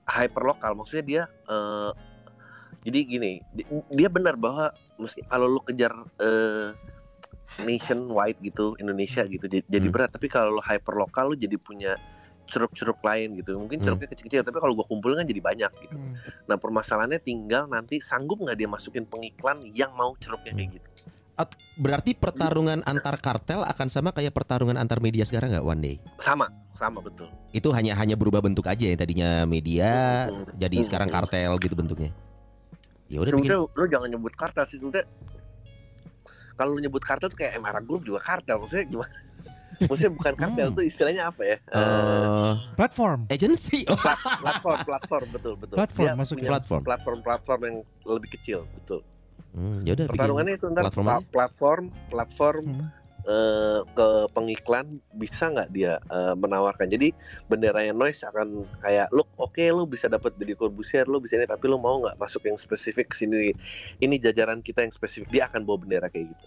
[SPEAKER 6] Hyper lokal maksudnya dia eh, jadi gini, di- dia benar bahwa mesti kalau lu kejar eh, nationwide gitu, Indonesia gitu jadi, jadi
[SPEAKER 3] Hmm.
[SPEAKER 6] berat. Tapi kalau lu hyper lokal lu jadi punya ceruk-ceruk lain gitu. Mungkin
[SPEAKER 3] Hmm.
[SPEAKER 6] ceruknya kecil-kecil, tapi kalau gua kumpulin kan jadi banyak gitu.
[SPEAKER 2] Hmm.
[SPEAKER 6] Nah permasalahannya tinggal nanti sanggup nggak dia masukin pengiklan yang mau ceruknya kayak gitu.
[SPEAKER 3] Berarti pertarungan antar kartel akan sama kayak pertarungan antar media sekarang nggak one day?
[SPEAKER 6] Sama, sama betul.
[SPEAKER 3] Itu hanya hanya berubah bentuk aja yang tadinya media
[SPEAKER 6] Hmm.
[SPEAKER 3] jadi
[SPEAKER 6] Hmm.
[SPEAKER 3] sekarang kartel gitu bentuknya. Ya udah bikin
[SPEAKER 6] lu jangan nyebut kartel sih. Kalau lu nyebut kartel tuh kayak Emara Group juga kartel. Maksudnya gimana? Maksudnya bukan kartel
[SPEAKER 3] Hmm.
[SPEAKER 6] tuh istilahnya apa ya? Eh
[SPEAKER 2] Platform.
[SPEAKER 3] agency. Oh,
[SPEAKER 6] plat- platform, platform betul betul.
[SPEAKER 2] Platform
[SPEAKER 6] Dia
[SPEAKER 2] masuknya.
[SPEAKER 6] punya
[SPEAKER 3] Platform.
[SPEAKER 6] Platform-platform yang lebih kecil, betul.
[SPEAKER 3] Hmm, ya udah.
[SPEAKER 6] Pertarungannya itu ntar
[SPEAKER 3] platform
[SPEAKER 6] pla-
[SPEAKER 3] aja.
[SPEAKER 6] platform, platform
[SPEAKER 2] Hmm.
[SPEAKER 6] eh, ke pengiklan bisa nggak dia eh, menawarkan. Jadi benderanya noise akan kayak look oke lu bisa dapat dari Corbusier lu bisa ini tapi lu mau nggak masuk yang spesifik sini ini jajaran kita yang spesifik dia akan bawa bendera kayak gitu.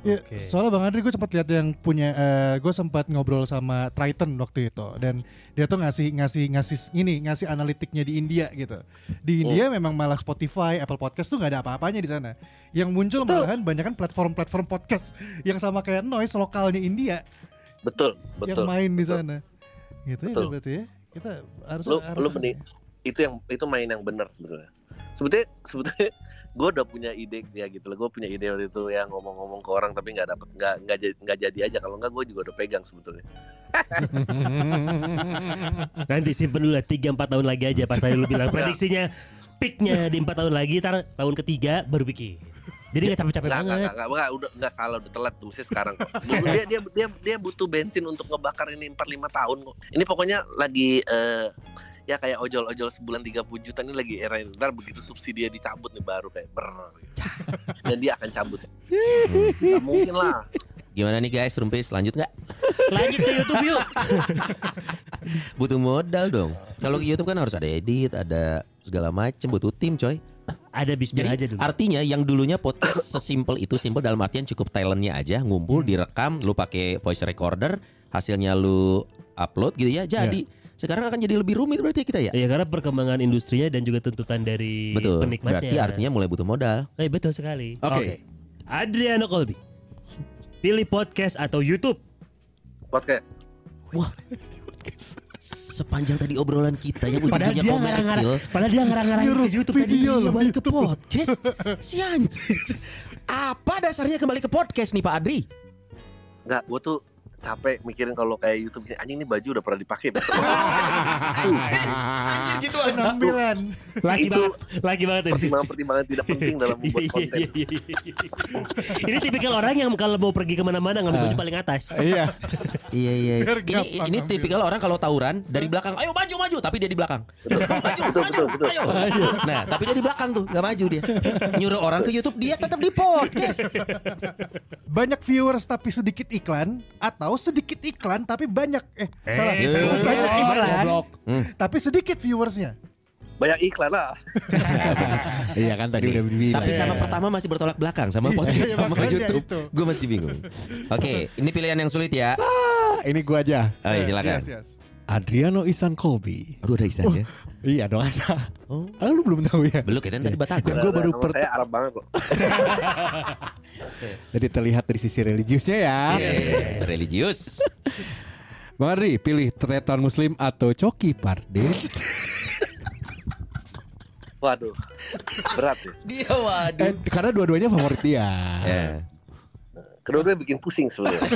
[SPEAKER 2] Ya,
[SPEAKER 1] Oke.
[SPEAKER 2] soalnya Bang Andri gue sempat lihat yang punya gue sempat ngobrol sama Triton waktu itu dan dia tuh ngasih ngasih ngasih ini ngasih analitiknya di India gitu. Di India memang malah Spotify, Apple Podcast tuh nggak ada apa-apanya di sana. Yang muncul malahan banyak kan platform-platform podcast yang sama kayak Noise lokalnya India
[SPEAKER 6] Betul,
[SPEAKER 2] yang
[SPEAKER 6] betul.
[SPEAKER 2] main di
[SPEAKER 6] betul.
[SPEAKER 2] sana. Gitu ya
[SPEAKER 6] Betul.
[SPEAKER 2] berarti ya. Kita harus
[SPEAKER 6] lu
[SPEAKER 2] harus-
[SPEAKER 6] lu itu yang itu main yang benar sebenarnya sebetulnya sebetulnya gue udah punya ide ya gitu loh. Gue punya ide waktu itu ya ngomong-ngomong ke orang tapi nggak dapet nggak nggak jadi nggak jadi aja. Kalau nggak gue juga udah pegang sebetulnya.
[SPEAKER 1] Nanti simpen dulu lah 3 4 tahun lagi aja pas tadi lu bilang. Prediksinya peaknya di 4 tahun lagi tar tahun ketiga baru bikin. Jadi nggak capek-capek
[SPEAKER 6] nggak nggak
[SPEAKER 1] banget.
[SPEAKER 6] nggak nggak udah nggak salah udah telat tuh mesti sekarang kok. Dia, dia dia dia butuh bensin untuk ngebakar ini 4 5 tahun kok. Ini pokoknya lagi eh, ya kayak ojol-ojol sebulan 30 juta ini lagi era ntar begitu subsidi dicabut nih baru kayak ber dan dia akan cabut. Nggak mungkin lah.
[SPEAKER 3] Gimana nih guys, Rumpis lanjut nggak?
[SPEAKER 1] Lanjut ke YouTube yuk.
[SPEAKER 3] Butuh modal dong. Kalau ke YouTube kan harus ada edit, ada segala macem, butuh tim coy.
[SPEAKER 1] Ada bismillah aja
[SPEAKER 3] Jadi
[SPEAKER 1] dulu.
[SPEAKER 3] artinya yang dulunya podcast sesimpel itu simpel dalam artian cukup talentnya aja. Ngumpul direkam lu pakai voice recorder hasilnya lu upload gitu ya. Jadi sekarang akan jadi lebih rumit berarti kita ya
[SPEAKER 1] Ya karena perkembangan industrinya dan juga tuntutan dari
[SPEAKER 3] betul
[SPEAKER 1] penikmatnya.
[SPEAKER 3] berarti artinya mulai butuh modal
[SPEAKER 1] Eh, betul sekali.
[SPEAKER 5] Oke.
[SPEAKER 1] Adriano Colby. Pilih podcast atau YouTube?
[SPEAKER 6] podcast
[SPEAKER 3] sepanjang tadi obrolan kita yang ujung-ujungnya
[SPEAKER 1] dia
[SPEAKER 3] komersil
[SPEAKER 1] ngarang-ngarang Padahal dia ngarang-ngarang ke YouTube
[SPEAKER 2] video
[SPEAKER 1] tadi.
[SPEAKER 3] balik ke podcast si anjir apa dasarnya kembali ke podcast nih Pak Adri
[SPEAKER 6] nggak gue tuh capek mikirin kalau kayak YouTube ini anjing ini baju udah pernah dipakai besok
[SPEAKER 3] anjir gitu
[SPEAKER 2] penampilan.
[SPEAKER 1] Lagi
[SPEAKER 6] Itu
[SPEAKER 1] banget. Lagi banget ini.
[SPEAKER 6] pertimbangan-pertimbangan tidak penting dalam membuat
[SPEAKER 1] Iya,
[SPEAKER 6] konten
[SPEAKER 1] iya, iya, iya. Ini tipikal orang yang kalau mau pergi ke mana-mana ngambil baju paling atas.
[SPEAKER 5] Iya.
[SPEAKER 3] Iya iya. Ini ini tipikal orang kalau tawuran dari belakang, ayo maju maju, tapi dia di belakang. Maju
[SPEAKER 6] Betul,
[SPEAKER 3] maju,
[SPEAKER 6] betul, betul.
[SPEAKER 3] ayo. Nah, tapi dia di belakang tuh, nggak maju dia. Nyuruh orang ke YouTube, dia tetap di podcast.
[SPEAKER 2] Banyak viewers tapi sedikit iklan atau sedikit iklan tapi banyak eh, salah
[SPEAKER 1] Eh,
[SPEAKER 2] banyak iklan
[SPEAKER 5] Goblok.
[SPEAKER 2] tapi sedikit viewersnya.
[SPEAKER 6] banyak iklan lah
[SPEAKER 5] Iya kan tadi udah dibilang.
[SPEAKER 3] Tapi sama pertama masih bertolak belakang sama podcast
[SPEAKER 2] Iya,
[SPEAKER 3] sama YouTube. Gue masih bingung. Oke, ini pilihan yang sulit ya.
[SPEAKER 5] Ah, ini gua aja.
[SPEAKER 3] Oh, iya, silakan.
[SPEAKER 2] Yes, yes.
[SPEAKER 5] Adriano Isan Colby.
[SPEAKER 3] Aduh, ada Isan ya.
[SPEAKER 5] Iya dong ada.
[SPEAKER 3] Oh.
[SPEAKER 5] Ah, lu belum tahu ya?
[SPEAKER 3] Belum kita tadi Batagor.
[SPEAKER 5] Gua baru
[SPEAKER 6] Nama
[SPEAKER 5] per-
[SPEAKER 6] saya Arab banget kok
[SPEAKER 5] Jadi terlihat dari sisi religiusnya ya.
[SPEAKER 3] Eh, religius.
[SPEAKER 5] Bang Adri, pilih tretan muslim atau coki pardes?
[SPEAKER 6] waduh berat ya
[SPEAKER 3] Dia waduh.
[SPEAKER 5] eh, karena dua-duanya favorit dia.
[SPEAKER 3] Ya.
[SPEAKER 6] kedua-duanya bikin pusing sebenarnya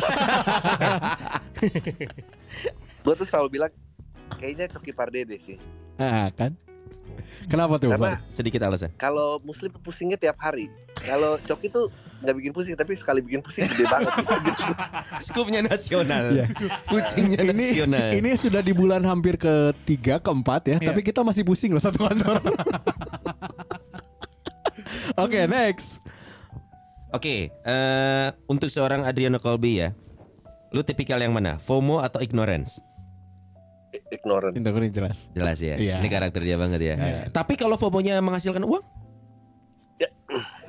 [SPEAKER 6] gue tuh selalu bilang kayaknya Coki Pardede sih
[SPEAKER 5] Ah, kan? Kenapa tuh,
[SPEAKER 6] Karena-
[SPEAKER 5] Bang?
[SPEAKER 3] Sedikit alasan.
[SPEAKER 6] kalau muslim pusingnya tiap hari kalau Coki tuh nggak bikin pusing tapi sekali bikin pusing gede banget.
[SPEAKER 3] Skupnya nasional. Pusingnya
[SPEAKER 5] Ini
[SPEAKER 3] nasional.
[SPEAKER 5] ini sudah di bulan hampir ketiga, keempat ya,
[SPEAKER 2] Iya.
[SPEAKER 5] tapi kita masih pusing loh satu kantor. Oke, next.
[SPEAKER 3] Oke, eh untuk seorang Adriano Colby ya, lu tipikal yang mana? FOMO atau ignorance?
[SPEAKER 6] Ignorant.
[SPEAKER 5] Ignorant jelas.
[SPEAKER 3] Jelas ya.
[SPEAKER 5] Iya.
[SPEAKER 3] Ini karakter dia banget ya.
[SPEAKER 5] Iya.
[SPEAKER 3] Tapi kalau FOMO-nya menghasilkan uang?
[SPEAKER 6] Ya.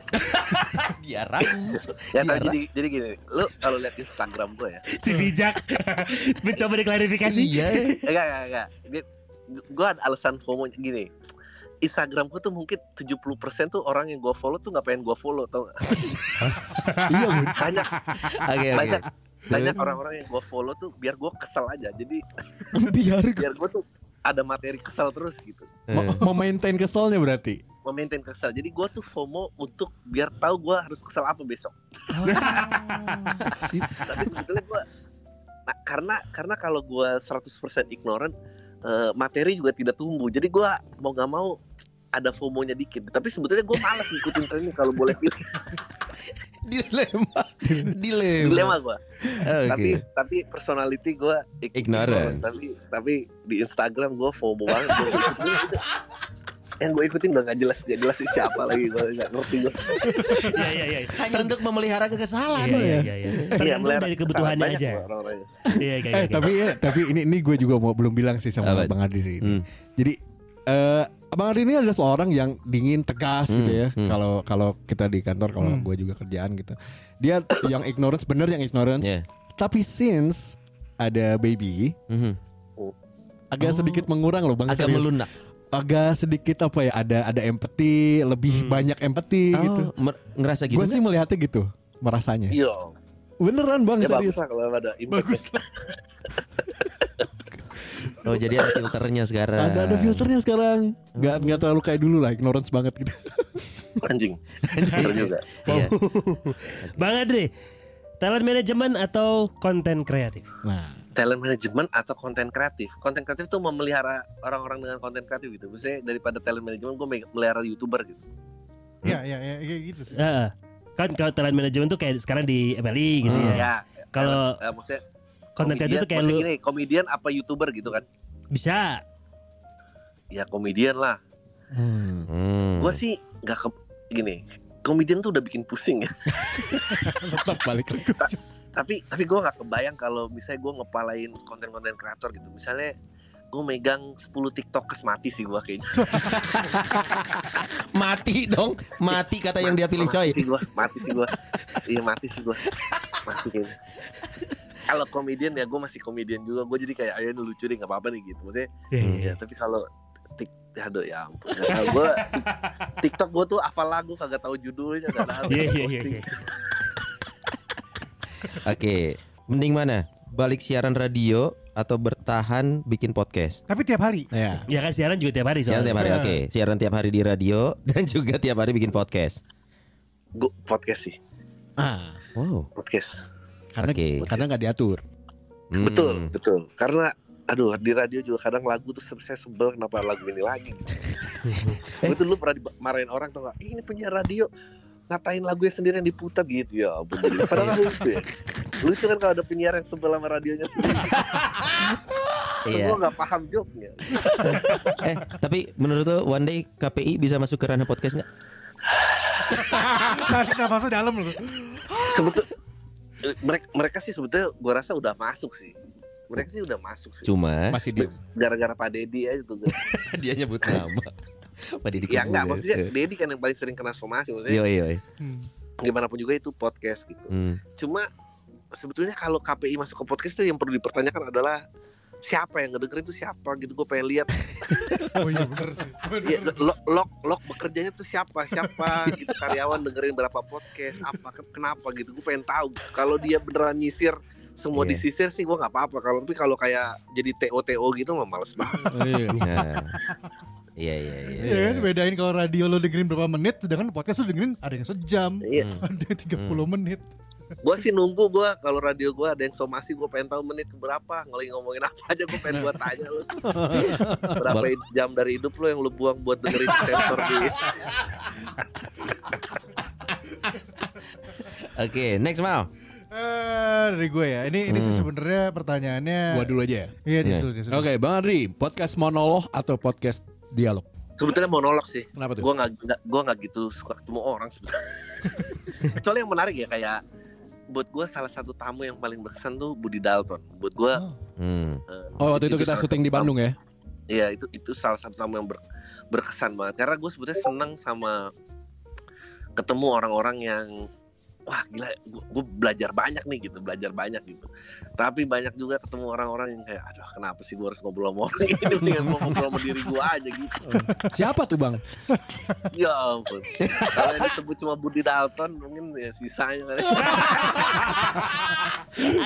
[SPEAKER 3] dia ragu.
[SPEAKER 6] Ya
[SPEAKER 3] Dia
[SPEAKER 6] jadi jadi gini, lu kalau lihat Instagram gue ya,
[SPEAKER 1] Si bijak mencoba diklarifikasi.
[SPEAKER 3] Iya.
[SPEAKER 6] enggak enggak enggak. Gue ada alasan FOMO gini. Instagram gue tuh mungkin 70% tuh orang yang gue follow tuh nggak pengen gue follow tau gak?
[SPEAKER 5] iya.
[SPEAKER 6] Banyak
[SPEAKER 3] Oke oke.
[SPEAKER 6] banyak banyak orang-orang yang gue follow tuh biar gue kesel aja. Jadi
[SPEAKER 5] Biar
[SPEAKER 6] biar gue tuh ada materi kesel terus gitu.
[SPEAKER 5] Mo- memaintain keselnya berarti.
[SPEAKER 6] Memaintain kesel. Jadi gue tuh FOMO untuk biar tahu gue harus kesel apa besok. Tapi sebetulnya gue nah, karena karena kalau gue 100% ignorant eh, materi juga tidak tumbuh. Jadi gue mau nggak mau ada FOMO-nya dikit. Tapi sebetulnya gue malas ngikutin trennya kalau boleh pilih.
[SPEAKER 3] Dilema. Dilema.
[SPEAKER 6] Dilema gue.
[SPEAKER 3] Oke.
[SPEAKER 6] Tapi tapi personality gue
[SPEAKER 3] Ignorance.
[SPEAKER 6] Tapi tapi di Instagram gue FOMO banget. Gua yang gue ikutin udah gak jelas gak jelas sih siapa lagi gue nggak ngerti gue.
[SPEAKER 1] Iya iya iya.
[SPEAKER 3] Hanya untuk memelihara kekesalan.
[SPEAKER 1] Iya iya iya. iya. Tergantung
[SPEAKER 6] melihara
[SPEAKER 1] dari kebutuhannya aja.
[SPEAKER 6] gua orang-orangnya.
[SPEAKER 1] Iya kayak
[SPEAKER 5] Eh
[SPEAKER 1] gitu.
[SPEAKER 5] tapi ya, tapi ini ini gue juga mau belum bilang sih sama
[SPEAKER 3] Apa?
[SPEAKER 5] Bang Adi sih.
[SPEAKER 3] Hmm.
[SPEAKER 5] Jadi eh Bang Adi ini adalah seorang yang dingin, tegas
[SPEAKER 3] Hmm,
[SPEAKER 5] gitu ya.
[SPEAKER 3] hmm.
[SPEAKER 5] Kalau kalau kita di kantor, kalau
[SPEAKER 2] Hmm.
[SPEAKER 5] gue juga kerjaan gitu. Dia yang ignorance, bener yang ignorance.
[SPEAKER 3] Iya.
[SPEAKER 5] Tapi since ada baby,
[SPEAKER 3] Mhm.
[SPEAKER 5] agak sedikit mengurang loh Bang.
[SPEAKER 3] Agak
[SPEAKER 5] serius.
[SPEAKER 3] melunak.
[SPEAKER 5] Agak sedikit apa ya? Ada ada empati, lebih banyak empati gitu.
[SPEAKER 3] Oh, mer- ngerasa gitu.
[SPEAKER 5] Gue sih melihatnya gitu, merasanya.
[SPEAKER 6] Iya.
[SPEAKER 5] Beneran Bang,
[SPEAKER 6] Ya
[SPEAKER 5] serius.
[SPEAKER 6] bagus lah kalau ada.
[SPEAKER 2] Bagus lah.
[SPEAKER 3] Oh jadi ada filternya sekarang.
[SPEAKER 5] Ada ada filternya sekarang. Nggak nggak terlalu kayak dulu lah, ignorance banget gitu.
[SPEAKER 6] Anjing. Bener juga.
[SPEAKER 3] Iya.
[SPEAKER 1] Bang Adri, talent management atau konten kreatif?
[SPEAKER 5] Nah,
[SPEAKER 6] Talent management atau konten kreatif. Konten kreatif tuh memelihara orang-orang dengan konten kreatif gitu. Misalnya daripada talent management gue melihara youtuber gitu.
[SPEAKER 2] Iya iya iya iya, gitu sih.
[SPEAKER 1] Heeh. Kan kalau talent management tuh kayak sekarang di MLI gitu
[SPEAKER 3] Hmm.
[SPEAKER 1] ya.
[SPEAKER 6] Ya.
[SPEAKER 1] Kalau
[SPEAKER 6] eh, maksudnya
[SPEAKER 1] konten
[SPEAKER 6] komedian-
[SPEAKER 1] tuh kayak lu
[SPEAKER 6] gini, komedian apa youtuber gitu kan?
[SPEAKER 1] bisa.
[SPEAKER 6] Ya komedian lah.
[SPEAKER 3] Hmm.
[SPEAKER 6] Gue sih nggak ke gini. Komedian tuh udah bikin pusing ya.
[SPEAKER 5] tetap balik ke
[SPEAKER 6] tapi tapi gue nggak kebayang kalau misalnya gue ngepalain konten-konten kreator gitu. Misalnya gue megang 10 tiktokers mati sih gue kayaknya.
[SPEAKER 3] Mati dong. Mati kata yang dia pilih coy.
[SPEAKER 6] Mati sih gue, mati sih gue. Iya mati sih gue, mati kayaknya. Kalau komedian ya gue masih komedian juga. Gue jadi kayak ayo ini lucu deh nggak apa-apa nih gitu. Maksudnya
[SPEAKER 1] Iya, iya,
[SPEAKER 6] ya tapi kalau tik aduh ya ampun. Gue TikTok gue tuh hafal lagu kagak tahu judulnya nggak tahu.
[SPEAKER 1] Iya iya iya. iya.
[SPEAKER 3] Oke. Mending mana? Balik siaran radio atau bertahan bikin podcast?
[SPEAKER 2] Tapi tiap hari.
[SPEAKER 5] Ya.
[SPEAKER 1] Ya kan siaran juga tiap hari
[SPEAKER 3] Siaran
[SPEAKER 1] soalnya.
[SPEAKER 3] tiap hari. Oke. Siaran tiap hari di radio dan juga tiap hari bikin podcast.
[SPEAKER 6] Gue podcast sih,
[SPEAKER 5] Ah,
[SPEAKER 3] Wow.
[SPEAKER 6] podcast.
[SPEAKER 5] Karena
[SPEAKER 3] Oke.
[SPEAKER 5] karena nggak diatur.
[SPEAKER 3] Hmm.
[SPEAKER 6] Betul, betul. Karena aduh di radio juga kadang lagu tuh saya sebel kenapa lagu ini lagi. Gue tuh dulu pernah dimarahin orang tuh nggak? "Ih, ini penyiar radio ngatain lagunya sendiri yang diputar gitu ya. ampun. Padahal lucu ya. Lucu kan kalau ada penyiar yang sebel sama radionya sendiri.
[SPEAKER 3] Iya.
[SPEAKER 6] Gue nggak paham joknya.
[SPEAKER 3] Eh, tapi menurut lo one day KPI bisa masuk ke ranah podcast nggak?
[SPEAKER 2] Tarik nafasnya dalam loh.
[SPEAKER 6] Sebetul mereka mereka sih sebetulnya gue rasa udah masuk sih. Mereka sih udah masuk sih.
[SPEAKER 3] Cuma
[SPEAKER 5] Masih diem.
[SPEAKER 6] Gara-gara Pak Dedi aja tuh.
[SPEAKER 3] dia nyebut nama. Pak Didi
[SPEAKER 6] ya enggak, maksudnya Dedi kan yang paling sering kena somasi. Maksudnya
[SPEAKER 3] Yo yo. yo.
[SPEAKER 2] Hmm.
[SPEAKER 6] gimana pun juga itu podcast gitu.
[SPEAKER 3] Hmm.
[SPEAKER 6] Cuma sebetulnya kalau KPI masuk ke podcast tuh yang perlu dipertanyakan adalah siapa yang ngedengerin tuh siapa gitu gue pengen lihat
[SPEAKER 2] Oh iya bener sih.
[SPEAKER 6] ya,
[SPEAKER 2] Bener.
[SPEAKER 6] lok lok lok bekerjanya tuh siapa siapa gitu karyawan dengerin berapa podcast apa ke- kenapa gitu gue pengen tahu kalau dia beneran nyisir semua
[SPEAKER 3] Iya.
[SPEAKER 6] disisir sih gue nggak apa-apa kalau tapi kalau kayak jadi TO TO gitu mah males banget
[SPEAKER 5] Iya.
[SPEAKER 3] Iya iya
[SPEAKER 2] kan bedain kalau radio lo dengerin berapa menit sedangkan podcast lo dengerin ada yang sejam,
[SPEAKER 6] Iya.
[SPEAKER 2] ada yang 30 menit.
[SPEAKER 6] Gue sih nunggu gue kalau radio gue ada yang somasi gue pengen tahu menit keberapa ngeling ngomongin apa aja gue pengen buat tanya lu berapa jam dari hidup lo yang lu buang buat dengerin sensor di
[SPEAKER 3] Oke, next mau.
[SPEAKER 2] Eh dari gue ya. Ini ini sih sebenarnya pertanyaannya.
[SPEAKER 5] Gua dulu aja ya.
[SPEAKER 2] Iya, disuruh, disuruh.
[SPEAKER 5] Oke, Bang Adri, podcast monolog atau podcast dialog?
[SPEAKER 6] sebetulnya monolog sih
[SPEAKER 5] Kenapa tuh?
[SPEAKER 6] gue nggak nggak- gua nggak gitu suka ketemu orang sebetulnya kecuali yang menarik ya kayak buat gue salah satu tamu yang paling berkesan tuh Budi Dalton. Buat gue,
[SPEAKER 3] Hmm.
[SPEAKER 5] Oh waktu itu kita
[SPEAKER 6] salah
[SPEAKER 5] syuting di Bandung ya.
[SPEAKER 6] Iya itu itu salah satu tamu yang ber- berkesan banget. Karena gue sebetulnya seneng sama ketemu orang-orang yang wah gila, gue belajar banyak nih gitu, belajar banyak gitu. Tapi banyak juga ketemu orang-orang yang kayak, aduh kenapa sih gue harus ngobrol sama orang ini? Mendingan gue ngobrol sama diri gue aja gitu.
[SPEAKER 5] Siapa tuh bang?
[SPEAKER 6] Ya ampun. Kalau yang disebut cuma Budi Dalton mungkin ya sisanya kali.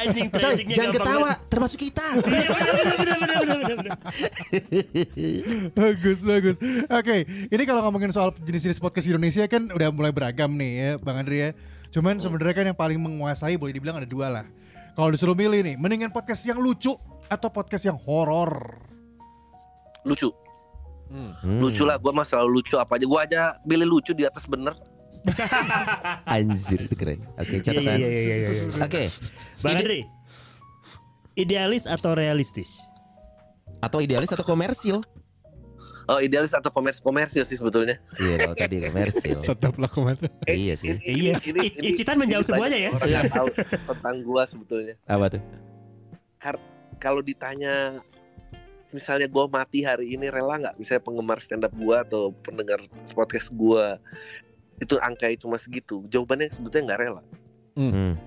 [SPEAKER 1] Anjing
[SPEAKER 3] Coy, jangan ketawa,
[SPEAKER 1] banget.
[SPEAKER 3] termasuk kita.
[SPEAKER 1] Iya
[SPEAKER 2] bagus bagus. Oke, ini kalau ngomongin soal jenis-jenis podcast Indonesia kan udah mulai beragam nih ya, Bang Andri ya. Cuman sebenarnya kan yang paling menguasai boleh dibilang ada dua lah. Kalau disuruh milih nih, mendingan podcast yang lucu atau podcast yang horor?
[SPEAKER 6] Lucu,
[SPEAKER 3] Hmm.
[SPEAKER 6] lucu lah. Gue mah selalu lucu apa aja. Gue aja pilih lucu di atas bener.
[SPEAKER 3] Anjir itu keren. Oke,
[SPEAKER 1] Iya
[SPEAKER 3] catatan.
[SPEAKER 1] iya iya iya. iya.
[SPEAKER 3] Oke.
[SPEAKER 1] Bang
[SPEAKER 3] Ide-
[SPEAKER 1] Andri. Idealis atau realistis?
[SPEAKER 3] Atau idealis atau komersil?
[SPEAKER 6] Oh idealis atau komersi komersil sih sebetulnya.
[SPEAKER 3] Iya, kalau tadi komersil.
[SPEAKER 5] Tetaplah komentar.
[SPEAKER 3] Iya sih.
[SPEAKER 1] Iya. I- Icitan menjawab semuanya ya.
[SPEAKER 6] Orang tahu tentang gue sebetulnya.
[SPEAKER 3] Apa tuh?
[SPEAKER 6] Kalau ditanya misalnya gue mati hari ini rela nggak? Misalnya penggemar stand up gue atau pendengar podcast gue itu angkanya cuma segitu. Jawabannya sebetulnya nggak rela.
[SPEAKER 3] Hmm.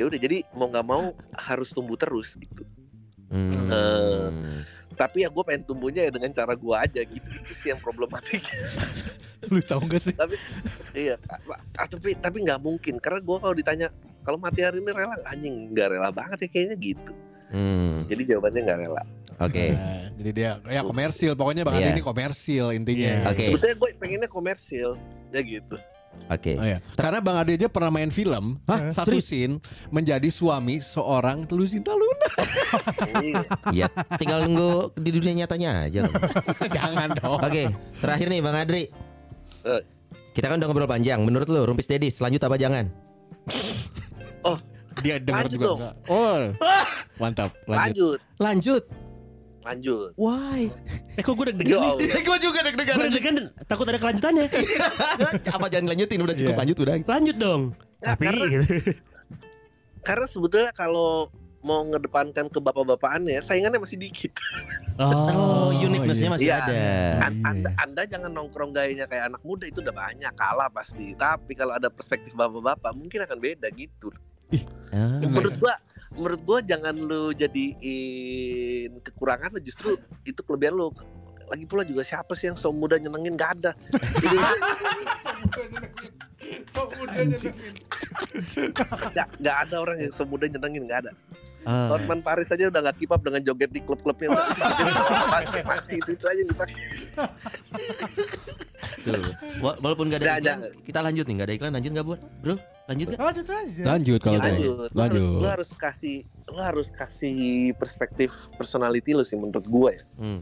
[SPEAKER 6] Ya udah jadi mau nggak mau harus tumbuh terus gitu.
[SPEAKER 3] Hmm.
[SPEAKER 6] Eh, Tapi ya gue pengen tumbuhnya ya dengan cara gue aja gitu. Itu sih yang problematik.
[SPEAKER 5] Lu tahu gak sih?
[SPEAKER 6] iya. ah, Tapi tapi nggak mungkin karena gue kalau ditanya kalau mati hari ini rela anjing nggak rela banget ya kayaknya gitu.
[SPEAKER 3] Hmm.
[SPEAKER 6] Jadi jawabannya nggak rela.
[SPEAKER 3] Oke.
[SPEAKER 5] Nah, jadi dia ya komersil. Pokoknya bang. Andi ini komersil intinya.
[SPEAKER 1] Iya.
[SPEAKER 3] Oke.
[SPEAKER 6] Sebetulnya gue pengennya komersil ya gitu.
[SPEAKER 3] Oke.
[SPEAKER 5] Oh, iya. Karena Bang Ade aja pernah main film
[SPEAKER 3] Hah,
[SPEAKER 5] Satu
[SPEAKER 3] serius?
[SPEAKER 5] scene Menjadi suami seorang Lucinta Luna
[SPEAKER 6] Iya.
[SPEAKER 3] Tinggal nunggu di dunia nyatanya aja.
[SPEAKER 5] Jangan dong
[SPEAKER 3] Oke, terakhir nih Bang Adri.
[SPEAKER 6] Eh.
[SPEAKER 3] Kita kan udah ngobrol panjang. Menurut lu Rumpis Dedis lanjut apa jangan?
[SPEAKER 5] Dia denger
[SPEAKER 6] Lanjut
[SPEAKER 5] juga
[SPEAKER 6] dong.
[SPEAKER 5] enggak Oh Mantap Lanjut
[SPEAKER 6] Lanjut,
[SPEAKER 3] Lanjut.
[SPEAKER 6] Lanjut.
[SPEAKER 3] Why?
[SPEAKER 1] Eh kok gue
[SPEAKER 6] Ya
[SPEAKER 1] deg-degan nih?
[SPEAKER 6] Allah.
[SPEAKER 3] Gue juga
[SPEAKER 1] Gue
[SPEAKER 3] deg-degan.
[SPEAKER 1] deg-degan takut ada kelanjutannya.
[SPEAKER 3] apa jangan lanjutin udah cukup
[SPEAKER 5] Iya.
[SPEAKER 3] lanjut udah.
[SPEAKER 1] Lanjut dong.
[SPEAKER 6] Nah,
[SPEAKER 1] Tapi
[SPEAKER 6] karena-
[SPEAKER 1] gitu.
[SPEAKER 6] Karena sebetulnya kalau mau ngedepankan ke bapak-bapakannya saingannya masih dikit.
[SPEAKER 3] Oh, uniqueness-nya masih
[SPEAKER 6] Iya.
[SPEAKER 3] ada.
[SPEAKER 6] An- anda, anda jangan nongkrong gayanya kayak anak muda itu udah banyak kalah pasti. Tapi kalau ada perspektif bapak-bapak mungkin akan beda gitu.
[SPEAKER 3] Ah.
[SPEAKER 6] Menurut gua, menurut gua jangan lu jadiin kekurangan lu justru itu kelebihan lu. Lagi pula juga siapa sih yang so muda nyenengin gak ada. Jadi gak, gak ada orang yang so muda nyenengin gak ada.
[SPEAKER 3] Ah.
[SPEAKER 6] Norman Paris aja udah gak keep up dengan joget di klub-klubnya. masih, masih itu itu aja dipakai.
[SPEAKER 3] Tuh. Wa- Walaupun gak ada
[SPEAKER 6] Nggak ada.
[SPEAKER 3] iklan, kita lanjut nih, gak ada iklan lanjut gak buat? Bro, lanjut gak?
[SPEAKER 2] Lanjut aja.
[SPEAKER 5] Lanjut kalau gitu
[SPEAKER 6] Lanjut. Lu harus,
[SPEAKER 5] Lanjut
[SPEAKER 6] lu harus kasih lu harus kasih perspektif personality lu sih menurut gua ya.
[SPEAKER 3] Hmm.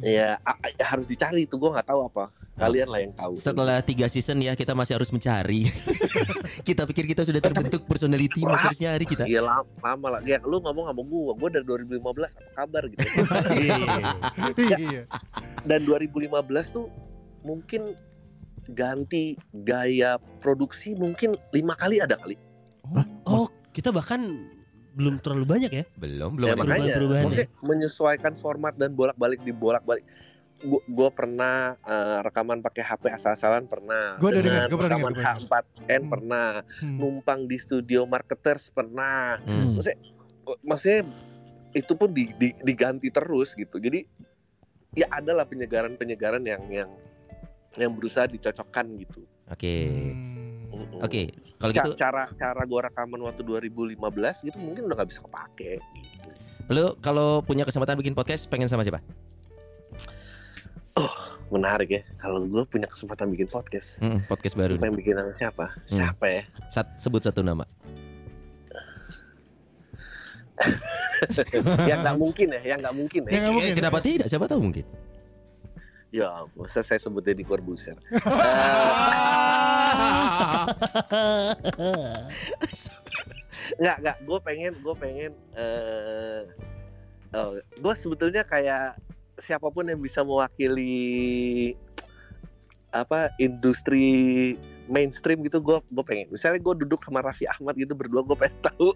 [SPEAKER 6] Ya a- a- harus dicari itu gua nggak tahu apa. Kalian lah yang tahu.
[SPEAKER 3] Setelah tiga season ya kita masih harus mencari. kita pikir kita sudah terbentuk personality, masih harus nyari kita.
[SPEAKER 6] Iya lama, lama lah. Ya lu ngomong sama gua, gua dari 2015 apa kabar gitu.
[SPEAKER 2] Iya.
[SPEAKER 6] Dan 2015 tuh mungkin ganti gaya produksi mungkin lima kali ada kali.
[SPEAKER 1] Oh, kita bahkan belum terlalu banyak ya.
[SPEAKER 3] Belum, belum
[SPEAKER 6] Ya,
[SPEAKER 3] ada.
[SPEAKER 6] makanya
[SPEAKER 1] perubahan-perubahan
[SPEAKER 6] maksudnya menyesuaikan format dan bolak-balik dibolak-balik. Gua, gua pernah eh, rekaman pakai HP asal-asalan pernah.
[SPEAKER 2] Gua udah
[SPEAKER 6] Dengan
[SPEAKER 2] dengar, gua pernah
[SPEAKER 6] rekaman
[SPEAKER 2] dengar, gua
[SPEAKER 6] H4n
[SPEAKER 2] Hmm.
[SPEAKER 6] pernah.
[SPEAKER 2] Hmm.
[SPEAKER 6] Numpang di studio marketers pernah.
[SPEAKER 3] Hmm.
[SPEAKER 6] Maksudnya itu pun di- di- diganti terus gitu. Jadi ya adalah penyegaran-penyegaran yang yang yang berusaha dicocokkan gitu.
[SPEAKER 3] Oke.
[SPEAKER 2] Hmm.
[SPEAKER 6] Mm-mm.
[SPEAKER 3] Oke, kalau
[SPEAKER 6] Ca-
[SPEAKER 3] gitu
[SPEAKER 6] cara cara gua rekaman waktu 2015 gitu mungkin udah nggak bisa kepake gitu.
[SPEAKER 3] lu kalau punya kesempatan bikin podcast pengen sama siapa?
[SPEAKER 6] Menarik ya. Kalau gue punya kesempatan bikin podcast,
[SPEAKER 3] Hmm, podcast baru.
[SPEAKER 6] pengen bikin sama siapa? Siapa ya?
[SPEAKER 3] Sat, sebut satu nama.
[SPEAKER 6] yang nggak mungkin ya, yang nggak mungkin
[SPEAKER 2] Yang
[SPEAKER 6] ya.
[SPEAKER 2] nggak
[SPEAKER 3] Eh,
[SPEAKER 2] mungkin.
[SPEAKER 3] kenapa tidak? Siapa tahu mungkin.
[SPEAKER 6] Ya, masa saya sebut Deddy Corbuzier. Nggak, nggak. Gue pengen, gue pengen. eh oh, gue sebetulnya kayak siapa pun yang bisa mewakili apa industri mainstream gitu gue gue pengen. Misalnya gue duduk sama Raffi Ahmad gitu berdua gue pengen tahu.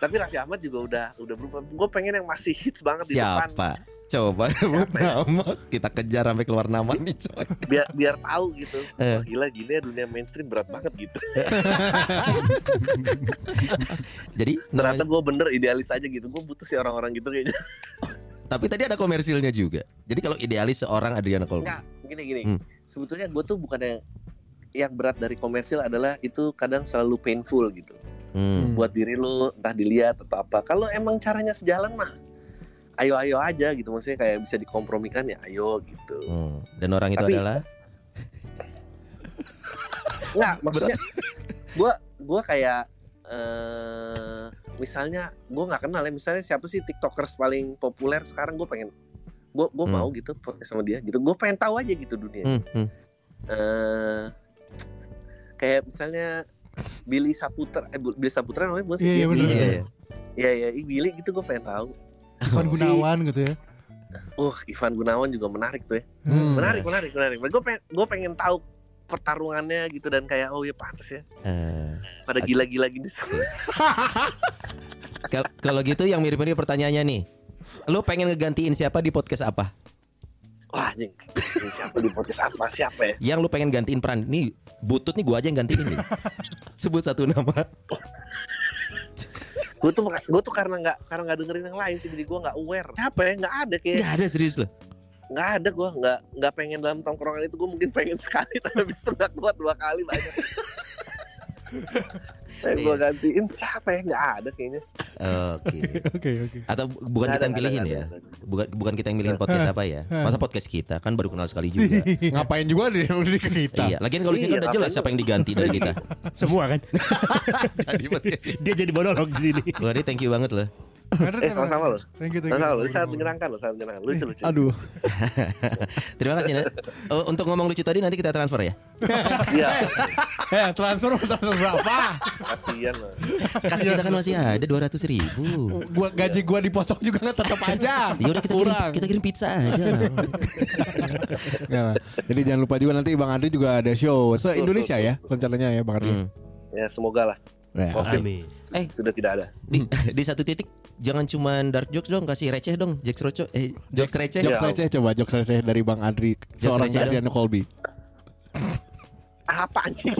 [SPEAKER 6] Tapi Raffi Ahmad juga udah udah berubah. Gue pengen yang masih hits banget di depan.
[SPEAKER 3] Siapa? Coba sebut nama. Kita kejar sampai keluar nama nih coy.
[SPEAKER 6] biar biar tahu gitu.
[SPEAKER 3] Eh.
[SPEAKER 6] Wah, gila gini ya dunia mainstream berat banget gitu.
[SPEAKER 3] Jadi
[SPEAKER 6] ternyata gue bener idealis aja gitu. Gue butuh sih orang-orang gitu kayaknya
[SPEAKER 3] tapi tadi ada komersilnya juga. Jadi kalau idealis seorang Adriana Colby.
[SPEAKER 6] Enggak, gini gini.
[SPEAKER 3] Hmm.
[SPEAKER 6] Sebetulnya gue tuh bukan yang yang berat dari komersil adalah itu kadang selalu painful gitu
[SPEAKER 3] Hmm.
[SPEAKER 6] buat diri lu entah dilihat atau apa. Kalau emang caranya sejalan mah ayo ayo aja gitu maksudnya kayak bisa dikompromikan ya ayo gitu.
[SPEAKER 3] Hmm. Dan orang itu
[SPEAKER 6] Tapi-
[SPEAKER 3] adalah
[SPEAKER 6] Enggak, maksudnya gua gua kayak eh misalnya gua nggak kenal ya misalnya siapa sih tiktokers paling populer sekarang gue pengen gue gue
[SPEAKER 3] Hmm.
[SPEAKER 6] mau gitu sama dia gitu gue pengen tahu aja gitu dunia
[SPEAKER 3] hmm, hmm.
[SPEAKER 6] eh kayak misalnya Billy Saputra eh Billy Saputra namanya bukan sih
[SPEAKER 2] Iya, iya.
[SPEAKER 3] Iya, iya.
[SPEAKER 6] Iya iya Ih, Billy gitu gue pengen tahu
[SPEAKER 2] Ivan
[SPEAKER 6] Si-
[SPEAKER 2] Gunawan gitu ya.
[SPEAKER 6] uh Ivan Gunawan juga menarik tuh ya
[SPEAKER 5] Hmm.
[SPEAKER 6] menarik menarik menarik gue pengen gue pengen tahu pertarungannya gitu dan kayak oh ya pantas ya.
[SPEAKER 3] Eh,
[SPEAKER 6] pada gila-gila gini.
[SPEAKER 3] Kal- kalau gitu yang mirip-mirip pertanyaannya nih. Lu pengen ngegantiin siapa di podcast apa?
[SPEAKER 6] wah anjing. Ini siapa di podcast apa? Siapa ya?
[SPEAKER 3] Yang lu pengen gantiin peran. Nih butut nih gua aja yang gantiin nih. Sebut satu nama.
[SPEAKER 6] Gue tuh gue tuh karena nggak karena nggak dengerin yang lain sih. Jadi gue nggak aware. Siapa ya? Nggak ada kayak.
[SPEAKER 3] Gak ada serius loh
[SPEAKER 6] nggak ada gue nggak nggak pengen dalam tongkrongan itu gue mungkin pengen sekali tapi habis itu nggak kuat dua kali banyak. Pengen gue gantiin siapa ya? Nggak ada kayaknya.
[SPEAKER 3] Oke.
[SPEAKER 2] Oke oke.
[SPEAKER 3] Atau bu- bukan kita yang pilihin ya. Bukan bukan kita yang milihin podcast apa ya? Masa podcast kita? Kan baru kenal sekali juga.
[SPEAKER 5] Ngapain juga dia udah ke kita.
[SPEAKER 3] Iya Lagian kalau di sini
[SPEAKER 6] Iya,
[SPEAKER 3] kan udah jelas siapa yang diganti dari kita.
[SPEAKER 1] Semua kan.
[SPEAKER 3] Jadi podcast.
[SPEAKER 1] Dia jadi monolog di sini.
[SPEAKER 3] Adi thank you banget loh
[SPEAKER 6] eh sama-sama loh
[SPEAKER 2] Thank you thank you.
[SPEAKER 6] sama-sama loh sangat menyenangkan loh sangat menyenangkan lucu lucu
[SPEAKER 5] Aduh.
[SPEAKER 3] Terima kasih. Oh, Untuk ngomong lucu tadi nanti kita transfer ya
[SPEAKER 6] iya
[SPEAKER 5] Eh transfer transfer berapa?
[SPEAKER 6] kasihan loh
[SPEAKER 3] Kas kita kan masih ada 200 ribu
[SPEAKER 5] Gua gaji gua dipotong juga nggak tetap aja.
[SPEAKER 3] Ya udah kita kirim, kita kirim pizza aja.
[SPEAKER 5] Jadi jangan lupa juga nanti Bang Andri juga ada show se Indonesia ya rencananya ya Bang Andri.
[SPEAKER 3] Hmm.
[SPEAKER 6] ya semoga lah
[SPEAKER 5] Ya.
[SPEAKER 1] Amin.
[SPEAKER 6] sudah tidak ada
[SPEAKER 3] Di, di satu titik jangan cuman dark jokes dong kasih receh dong jokes roco eh jokes receh.
[SPEAKER 5] Jokes receh coba jokes receh dari Bang
[SPEAKER 3] Jokes
[SPEAKER 5] seorang. Adriano Colby.
[SPEAKER 6] apa anjing?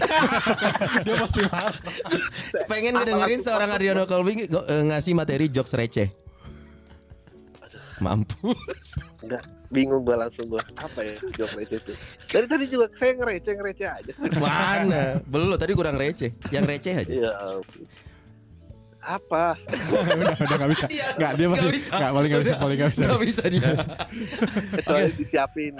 [SPEAKER 5] Dia pasti marah.
[SPEAKER 3] pengen ngedengerin seorang Adriano Colby eh, ngasih materi jokes receh. Mampus.
[SPEAKER 6] Enggak bingung gue langsung gue apa ya jawab receh itu? Dari tadi juga saya ngereceh ngereceh aja.
[SPEAKER 3] Mana? Belum tadi kurang receh. Yang receh aja.
[SPEAKER 6] Iya. Apa
[SPEAKER 5] udah udah nggak bisa. Nggak dia
[SPEAKER 3] Nggak
[SPEAKER 5] paling
[SPEAKER 3] bisa.
[SPEAKER 5] nggak paling nggak bisa paling nggak bisa.
[SPEAKER 3] Gak bisa dia
[SPEAKER 6] kecuali disiapin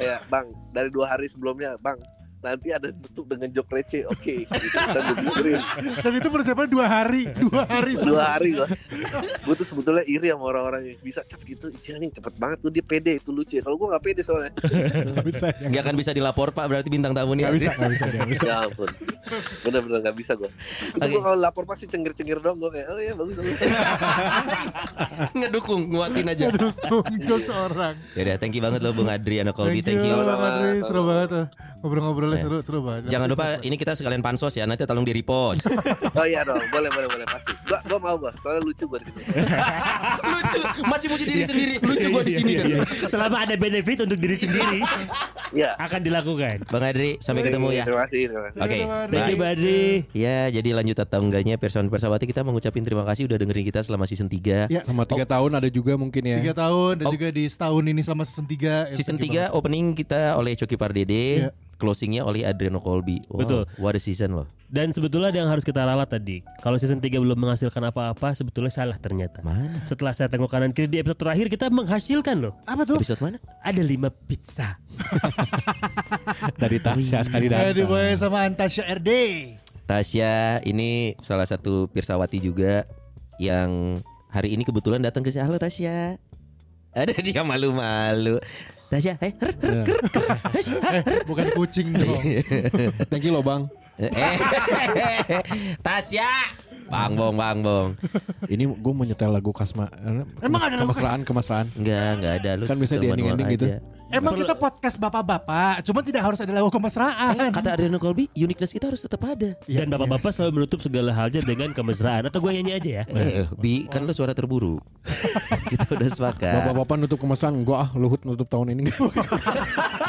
[SPEAKER 6] kayak bang dari dua hari sebelumnya bang nanti ada tutup dengan jok receh oke gitu, kita dengerin
[SPEAKER 2] Dan itu persiapan dua hari, dua hari.
[SPEAKER 6] dua hari gua gue tuh sebetulnya iri sama orang-orang yang bisa cas gitu iya nih cepet banget tuh dia pede itu lucu ya kalau gue nggak pede soalnya
[SPEAKER 5] Nggak bisa. ya.
[SPEAKER 3] nggak akan bisa dilapor pak berarti bintang tamu nih
[SPEAKER 5] Nggak bisa nggak bisa nggak bisa.
[SPEAKER 6] ya ampun bener-bener nggak bisa gue itu
[SPEAKER 3] Oke.
[SPEAKER 6] gue kalau lapor pasti cengir-cengir dong gue kayak oh iya bagus bagus
[SPEAKER 3] ngedukung nguatin aja
[SPEAKER 2] Untuk seorang.
[SPEAKER 3] ya udah thank you banget loh Bung Adriano Colby
[SPEAKER 2] Thank
[SPEAKER 3] thank
[SPEAKER 2] you,
[SPEAKER 3] you
[SPEAKER 2] Bang Adri. Seru banget tuh. Ngobrol-ngobrolnya
[SPEAKER 3] Eh.
[SPEAKER 2] seru, seru banget.
[SPEAKER 3] jangan lupa ini kita sekalian pansos ya nanti tolong di repost
[SPEAKER 6] oh iya dong boleh boleh boleh pasti gue gue mau gue soalnya lucu gue di situ
[SPEAKER 3] lucu masih muji diri sendiri lucu gua di
[SPEAKER 1] Iya,
[SPEAKER 3] sini
[SPEAKER 1] iya,
[SPEAKER 3] kan
[SPEAKER 1] iya. Selama ada benefit untuk diri sendiri
[SPEAKER 6] ya
[SPEAKER 1] akan dilakukan.
[SPEAKER 3] Bang Adri sampai ketemu ya
[SPEAKER 6] terima kasih terima kasih
[SPEAKER 3] Oke,
[SPEAKER 1] Thank you Badri.
[SPEAKER 3] Ya, jadi lanjut atau enggaknya Person Persawati kita mengucapin terima kasih udah dengerin kita selama season 3
[SPEAKER 2] Ya.
[SPEAKER 5] Sama tiga tahun ada juga mungkin ya.
[SPEAKER 2] Tiga tahun dan
[SPEAKER 3] Oh.
[SPEAKER 2] juga di setahun ini selama season 3
[SPEAKER 3] Season 3 opening kita oleh Coki Pardede
[SPEAKER 2] Iya.
[SPEAKER 3] Closingnya oleh Adriano Colby wow,
[SPEAKER 1] Betul.
[SPEAKER 3] What a season loh
[SPEAKER 1] Dan sebetulnya ada yang harus kita ralat tadi. Kalau season 3 belum menghasilkan apa-apa, sebetulnya salah ternyata.
[SPEAKER 3] Mana?
[SPEAKER 1] Setelah saya tengok kanan kiri di episode terakhir kita menghasilkan loh.
[SPEAKER 2] Apa tuh?
[SPEAKER 3] Episode mana?
[SPEAKER 1] Ada 5 pizza.
[SPEAKER 5] Dari Tasya tadi datang.
[SPEAKER 2] dibawain sama Antasya RD.
[SPEAKER 3] Tasya ini salah satu Pirsawati juga Yang hari ini kebetulan datang ke sini Halo Tasya Ada dia malu-malu Tasya, eh, her, her, her, her, her.
[SPEAKER 2] Eh, bukan kucing dong.
[SPEAKER 5] Thank you loh Bang.
[SPEAKER 3] Eh, Tasya Bang Bong, Bang Bong.
[SPEAKER 5] Ini gue mau nyetel lagu Kasma.
[SPEAKER 2] Emang ada lagu
[SPEAKER 5] kemesraan, kemesraan.
[SPEAKER 3] Enggak, enggak ada lu.
[SPEAKER 5] Kan bisa di ending-ending gitu.
[SPEAKER 2] Emang kita podcast bapak-bapak, cuma tidak harus ada lagu kemesraan.
[SPEAKER 3] Kata Adriano Colby, uniqueness kita harus tetap ada.
[SPEAKER 2] Iya,
[SPEAKER 1] Dan bapak-bapak selalu menutup segala halnya dengan kemesraan Atau gue nyanyi aja ya
[SPEAKER 3] Eh, Bi, kan lu suara terburu. kita udah sepakat.
[SPEAKER 5] Bapak-bapak nutup kemesraan, gue ah Luhut nutup tahun ini.